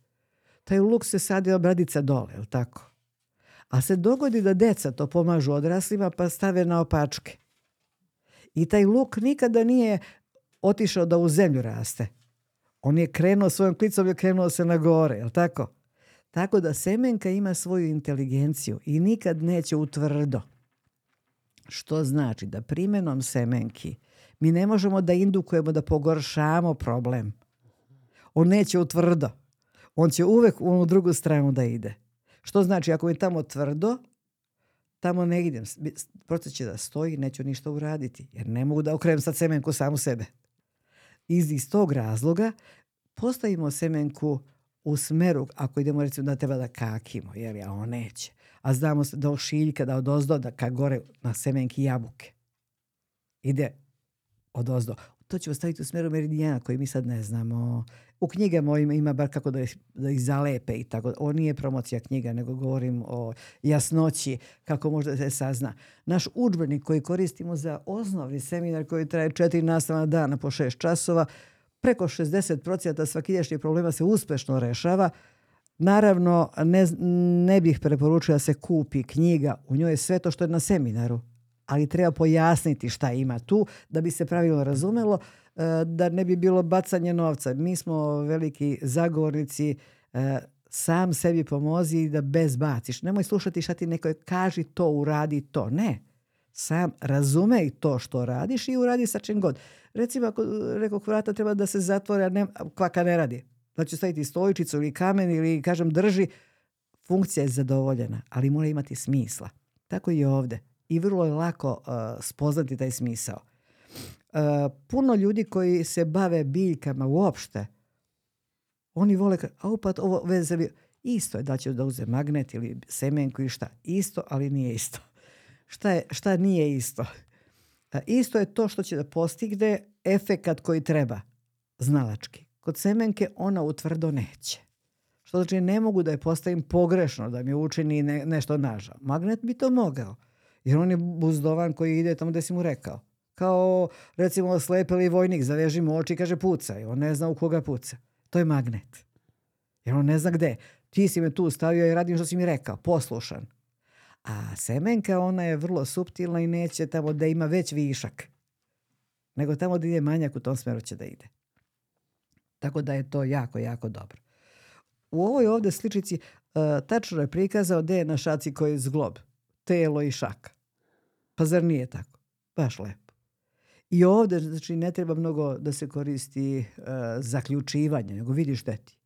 Taj luk se sadio bradica dole, je tako? A se dogodi da deca to pomažu odraslima pa stave na opačke. I taj luk nikada nije otišao da u zemlju raste. On je krenuo svojom klicom i krenuo se na gore, je tako? Tako da semenka ima svoju inteligenciju i nikad neće utvrdo. Što znači da primenom semenki mi ne možemo da indukujemo da pogoršamo problem. On neće utvrdo. On će uvek u onu drugu stranu da ide. Što znači ako je tamo tvrdo, tamo ne idem. Proces će da stoji, neću ništa uraditi. Jer ne mogu da okrenem sad semenku samu sebe. Iz, iz tog razloga postavimo semenku u smeru, ako idemo recimo da treba da kakimo, jer a on neće. A znamo da od šiljka, da od ozdo, da ka gore na semenki jabuke. Ide od ozdo. To ćemo staviti u smeru meridijana koji mi sad ne znamo. U knjigama ima, ima bar kako da, da ih zalepe i tako. Ovo nije promocija knjiga, nego govorim o jasnoći, kako možda se sazna. Naš udžbenik koji koristimo za osnovni seminar koji traje četiri nastavna dana po šest časova, preko 60% svakidašnjih problema se uspešno rešava. Naravno, ne, ne bih preporučila da se kupi knjiga. U njoj je sve to što je na seminaru. Ali treba pojasniti šta ima tu da bi se pravilno razumelo e, da ne bi bilo bacanje novca. Mi smo veliki zagovornici e, sam sebi pomozi da bez baciš. Nemoj slušati šta ti neko kaži to, uradi to. Ne. Sam razume to što radiš i uradi sa čim god. Recimo, ako rekog vrata treba da se zatvore, a ne, kvaka ne radi. Da će staviti stoličicu ili kamen ili, kažem, drži, funkcija je zadovoljena, ali mora imati smisla. Tako i ovde. I vrlo je lako uh, spoznati taj smisao. Uh, puno ljudi koji se bave biljkama uopšte, oni vole, a upat ovo veze, isto je da će da uze magnet ili semenku i šta. Isto, ali nije isto. Šta, je, šta nije isto? Isto je to što će da postigne efekat koji treba, znalački. Kod semenke ona utvrdo neće. Što znači ne mogu da je postavim pogrešno, da mi učini ne, nešto nažal. Magnet bi to mogao. Jer on je buzdovan koji ide tamo gde si mu rekao. Kao recimo slepeli vojnik, zaveži mu oči i kaže pucaj. On ne zna u koga puca. To je magnet. Jer on ne zna gde. Ti si me tu stavio i radim što si mi rekao. Poslušan. A semenka, ona je vrlo suptilna i neće tamo da ima već višak. Nego tamo da ide manjak, u tom smeru će da ide. Tako da je to jako, jako dobro. U ovoj ovde sličici uh, tačno je prikazao gde je na šaci koji je zglob. Telo i šaka. Pa zar nije tako? Baš lepo. I ovde, znači, ne treba mnogo da se koristi uh, zaključivanje, nego vidiš gde ti.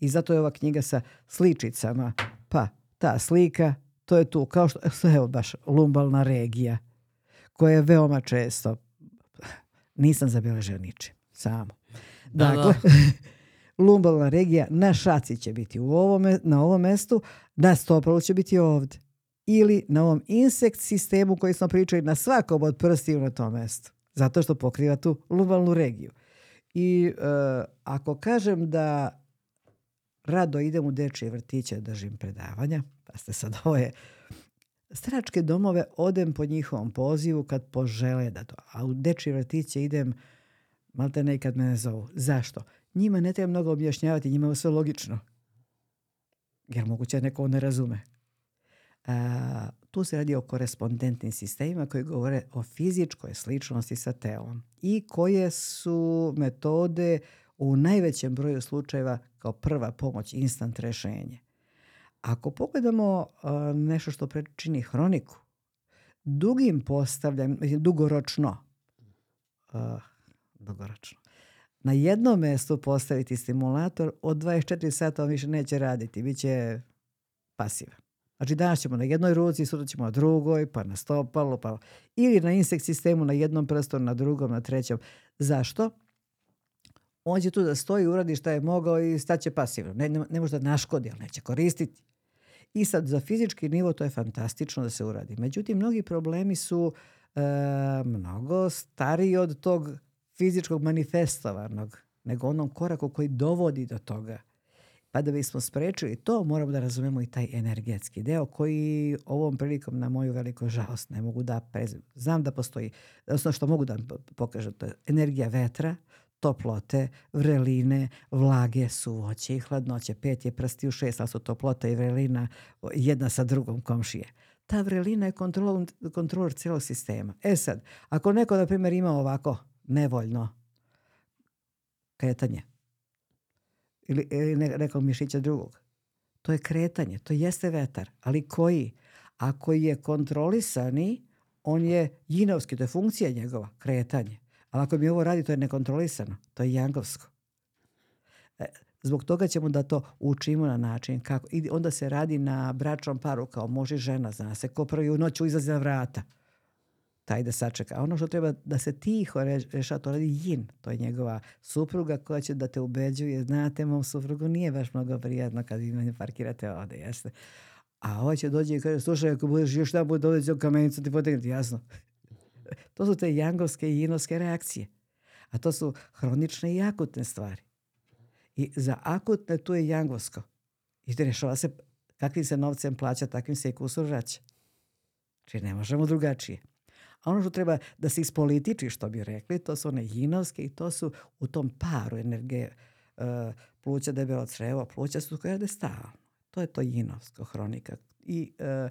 I zato je ova knjiga sa sličicama. Pa, ta slika, to je tu, kao što, evo baš, lumbalna regija, koja je veoma često, nisam zabeležio ničim, samo. Da, dakle, da. lumbalna regija na šaci će biti u ovome, na ovom mestu, na stopalu će biti ovde. Ili na ovom insekt sistemu koji smo pričali na svakom od prstiju na tom mestu. Zato što pokriva tu lumbalnu regiju. I uh, ako kažem da rado idem u dečije vrtiće da držim predavanja, pa ste sad ovo je staračke domove odem po njihovom pozivu kad požele da to. A u dečije vrtiće idem malte nekad mene zovu. Zašto? Njima ne treba mnogo objašnjavati, njima je sve logično. Jer moguće neko ne razume. A, tu se radi o korespondentnim sistemima koji govore o fizičkoj sličnosti sa telom i koje su metode u najvećem broju slučajeva kao prva pomoć, instant rešenje. Ako pogledamo nešto što prečini hroniku, dugim postavljanjem, dugoročno, dugoročno, na jednom mestu postaviti stimulator, od 24 sata on više neće raditi, bit će pasivan. Znači danas ćemo na jednoj ruci, sutra ćemo na drugoj, pa na stopalu, pa ili na insekt sistemu na jednom prstu, na drugom, na trećem. Zašto? On će tu da stoji, uradi šta je mogao i staće pasivno. Ne, ne, ne može da naškodi, ali neće koristiti. I sad za fizički nivo to je fantastično da se uradi. Međutim, mnogi problemi su e, mnogo stariji od tog fizičkog manifestovanog, nego onom koraku koji dovodi do toga. Pa da bismo sprečili to, moramo da razumemo i taj energetski deo koji ovom prilikom na moju veliku žalost ne mogu da prezim. Znam da postoji, odnosno što mogu da pokažem, to je energija vetra, toplote, vreline, vlage, suvoće i hladnoće. Pet je prsti u šest, ali su toplota i vrelina jedna sa drugom komšije. Ta vrelina je kontrolor, kontrolor cijelog sistema. E sad, ako neko, na primjer, ima ovako nevoljno kretanje ili, ili nekog mišića drugog, to je kretanje, to jeste vetar, ali koji? Ako je kontrolisani, on je jinovski, to je funkcija njegova, kretanje. Ali ako mi ovo radi, to je nekontrolisano. To je jangovsko. E, Zbog toga ćemo da to učimo na način kako. I onda se radi na bračnom paru kao može žena, zna se ko prvi u noću izlazi na vrata. Taj da sačeka. A ono što treba da se tiho reša, to radi Jin. To je njegova supruga koja će da te ubeđuje. Znate, mom suprugu nije baš mnogo prijatno kad vi mene parkirate ovde, jeste. A ovo će dođe i kaže, slušaj, ako budeš još da bude dođe kamenicu ti potegnuti, jasno. to su te jangovske i jinovske reakcije. A to su hronične i akutne stvari. I za akutne tu je jangovsko. I rešava se kakvim se novcem plaća, takvim se i kusur vraća. Znači ne možemo drugačije. A ono što treba da se ispolitiči, što bi rekli, to su one jinovske i to su u tom paru energije uh, pluća debelo crevo, pluća su koje stalno. To je to jinovsko hronika. I uh,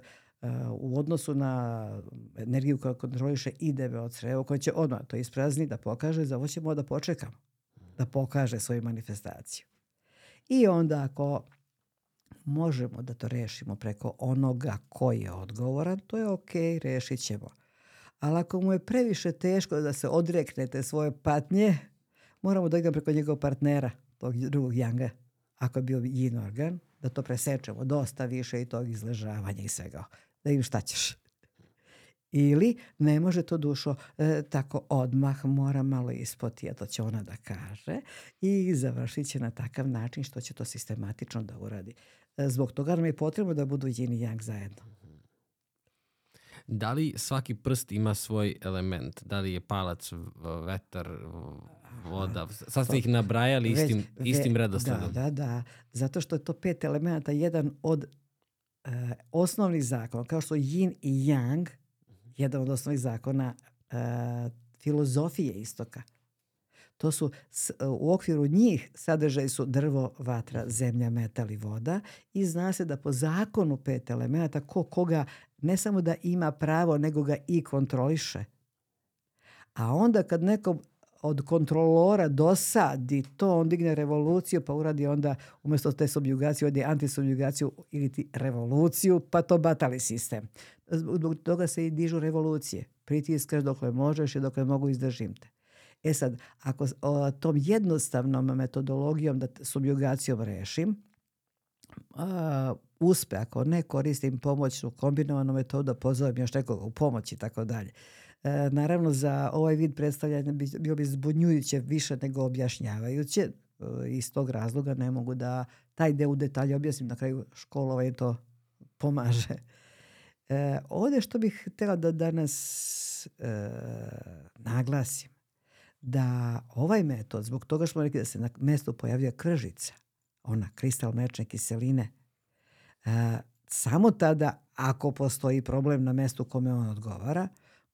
u odnosu na energiju koja kontroliše i debelo crevo, koja će odmah to isprazni da pokaže, za ovo ćemo da počekamo da pokaže svoju manifestaciju. I onda ako možemo da to rešimo preko onoga koji je odgovoran, to je ok, rešit ćemo. Ali ako mu je previše teško da se odreknete svoje patnje, moramo da idemo preko njegovog partnera, tog drugog janga, ako je bio yin organ, da to presečemo dosta više i tog izležavanja i svega. Da im šta ćeš. Ili ne može to dušo e, tako odmah, mora malo ispoti, a to će ona da kaže i završit će na takav način što će to sistematično da uradi. E, zbog toga nam je potrebno da budu yin i yang zajedno. Da li svaki prst ima svoj element? Da li je palac, vetar, voda? Sad ste ih nabrajali istim, istim redosledom. Da, da, da. Zato što je to pet elementa, jedan od uh, osnovnih zakona, kao što yin i yang, jedan od osnovnih zakona uh, filozofije istoka. To su u okviru njih sadržaj su drvo, vatra, zemlja, metal i voda i zna se da po zakonu pet elemenata ko koga ne samo da ima pravo nego ga i kontroliše. A onda kad neko od kontrolora dosadi to, on digne revoluciju pa uradi onda umjesto te subjugacije odi antisubjugaciju ili ti revoluciju pa to batali sistem. Zbog toga se i dižu revolucije. Pritiskaš dokle možeš i dokle mogu izdržim te. E sad, ako o, tom jednostavnom metodologijom da subjugacijom rešim, a, uspe, ako ne koristim pomoćnu kombinovanu metodu, pozovem još nekoga u pomoć i tako dalje. E, naravno, za ovaj vid predstavljanja bi, bio bi zbunjujuće više nego objašnjavajuće. E, iz tog razloga ne mogu da taj deo u detalje objasnim. Na kraju školovanje to pomaže. E, ovde što bih htela da danas e, naglasim, da ovaj metod, zbog toga što smo rekli da se na mestu pojavlja kržica, ona kristal mlečne kiseline, e, samo tada ako postoji problem na mestu kome on odgovara,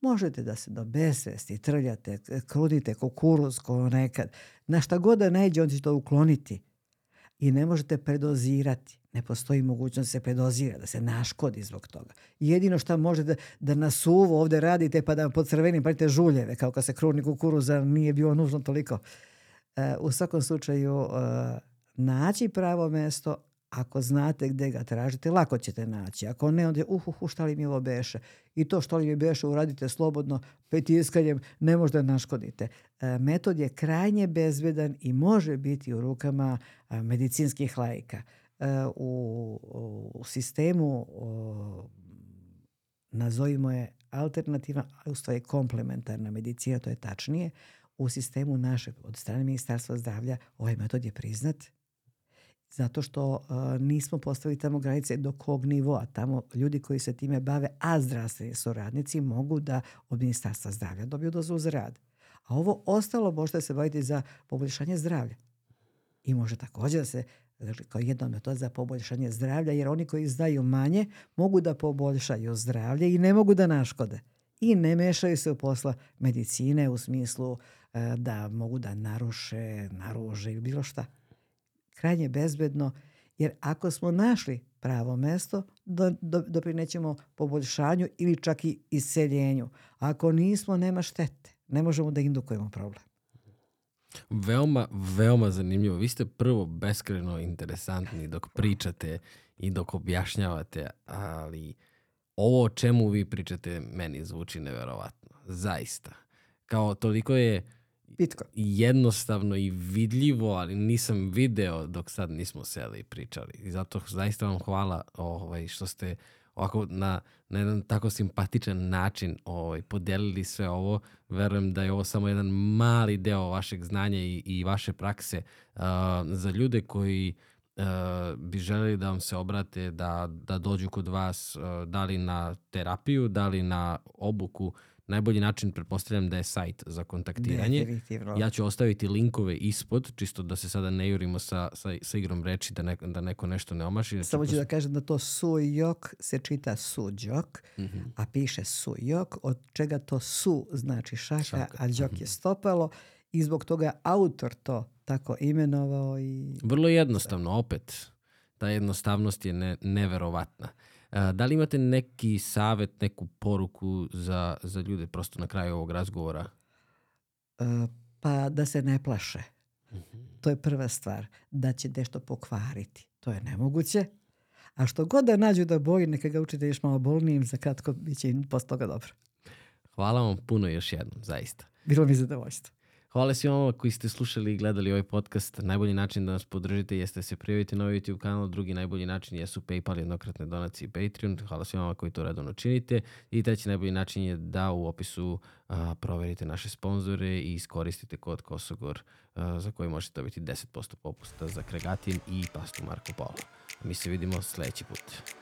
možete da se do besvesti trljate, krudite kukuruz ko nekad. Na šta god da najde, on će to ukloniti. I ne možete predozirati. Ne postoji mogućnost da se predozira, da se naškodi zbog toga. Jedino što možete da, da na suvo ovde radite pa da pod crvenim pravite žuljeve, kao kad se kruni kukuruza nije bilo nužno toliko. E, u svakom slučaju e, naći pravo mesto, ako znate gde ga tražite, lako ćete naći. Ako ne, onda je uh, uh, šta li mi ovo beše. I to što li mi beše uradite slobodno, petiskanjem, ne možda naškodite. E, metod je krajnje bezbedan i može biti u rukama a, medicinskih lajka. E, u, u sistemu nazovimo je alternativna, a u stvari komplementarna medicina, to je tačnije, u sistemu našeg, od strane Ministarstva zdravlja, ovaj metod je priznat zato što uh, nismo postavili tamo granice do kog nivoa. Tamo ljudi koji se time bave, a zdravstveni su radnici, mogu da od ministarstva zdravlja dobiju dozvolu za rad. A ovo ostalo možete se baviti za poboljšanje zdravlja. I može takođe da se dakle, kao jedna metoda za poboljšanje zdravlja, jer oni koji znaju manje mogu da poboljšaju zdravlje i ne mogu da naškode. I ne mešaju se u posla medicine u smislu uh, da mogu da naruše, naruže ili bilo šta krajnje bezbedno, jer ako smo našli pravo mesto, do, do, doprinećemo poboljšanju ili čak i iseljenju. Ako nismo, nema štete. Ne možemo da indukujemo problem. Veoma, veoma zanimljivo. Vi ste prvo beskreno interesantni dok pričate i dok objašnjavate, ali ovo o čemu vi pričate meni zvuči neverovatno. Zaista. Kao toliko je Pitko. jednostavno i vidljivo, ali nisam video dok sad nismo seli i pričali. I zato zaista vam hvala ovaj, što ste ovako na, na jedan tako simpatičan način ovaj, podelili sve ovo. Verujem da je ovo samo jedan mali deo vašeg znanja i, i vaše prakse uh, za ljude koji uh, bi želeli da vam se obrate, da, da dođu kod vas, uh, da li na terapiju, da li na obuku, najbolji način pretpostavljam da je sajt za kontaktiranje. Definitivno. Ja ću ostaviti linkove ispod, čisto da se sada ne jurimo sa, sa, sa igrom reči, da, ne, da neko nešto ne omaši. Znači, Samo ću da kažem da to sujok se čita suđok, Mhm. a piše sujok, od čega to su znači šaka, Šaka, a đok mhm. je stopalo i zbog toga autor to tako imenovao i Vrlo jednostavno, opet. Ta jednostavnost je ne, neverovatna. Da li imate neki savet, neku poruku za, za ljude prosto na kraju ovog razgovora? pa da se ne plaše. Mhm. To je prva stvar. Da će nešto pokvariti. To je nemoguće. A što god da nađu da boji, neka ga učite još malo bolnijim, za kratko bit će im posle toga dobro. Hvala vam puno još jednom, zaista. Bilo mi zadovoljstvo. Hvala svima vama koji ste slušali i gledali ovaj podcast. Najbolji način da nas podržite jeste da se prijavite na ovaj YouTube kanal. Drugi najbolji način jesu PayPal, jednokratne donacije i Patreon. Hvala svima vama koji to redovno činite. I treći najbolji način je da u opisu a, proverite naše sponzore i iskoristite kod Kosogor a, za koji možete dobiti 10% popusta za Kregatin i pastu Marko Polo. Mi se vidimo sledeći put.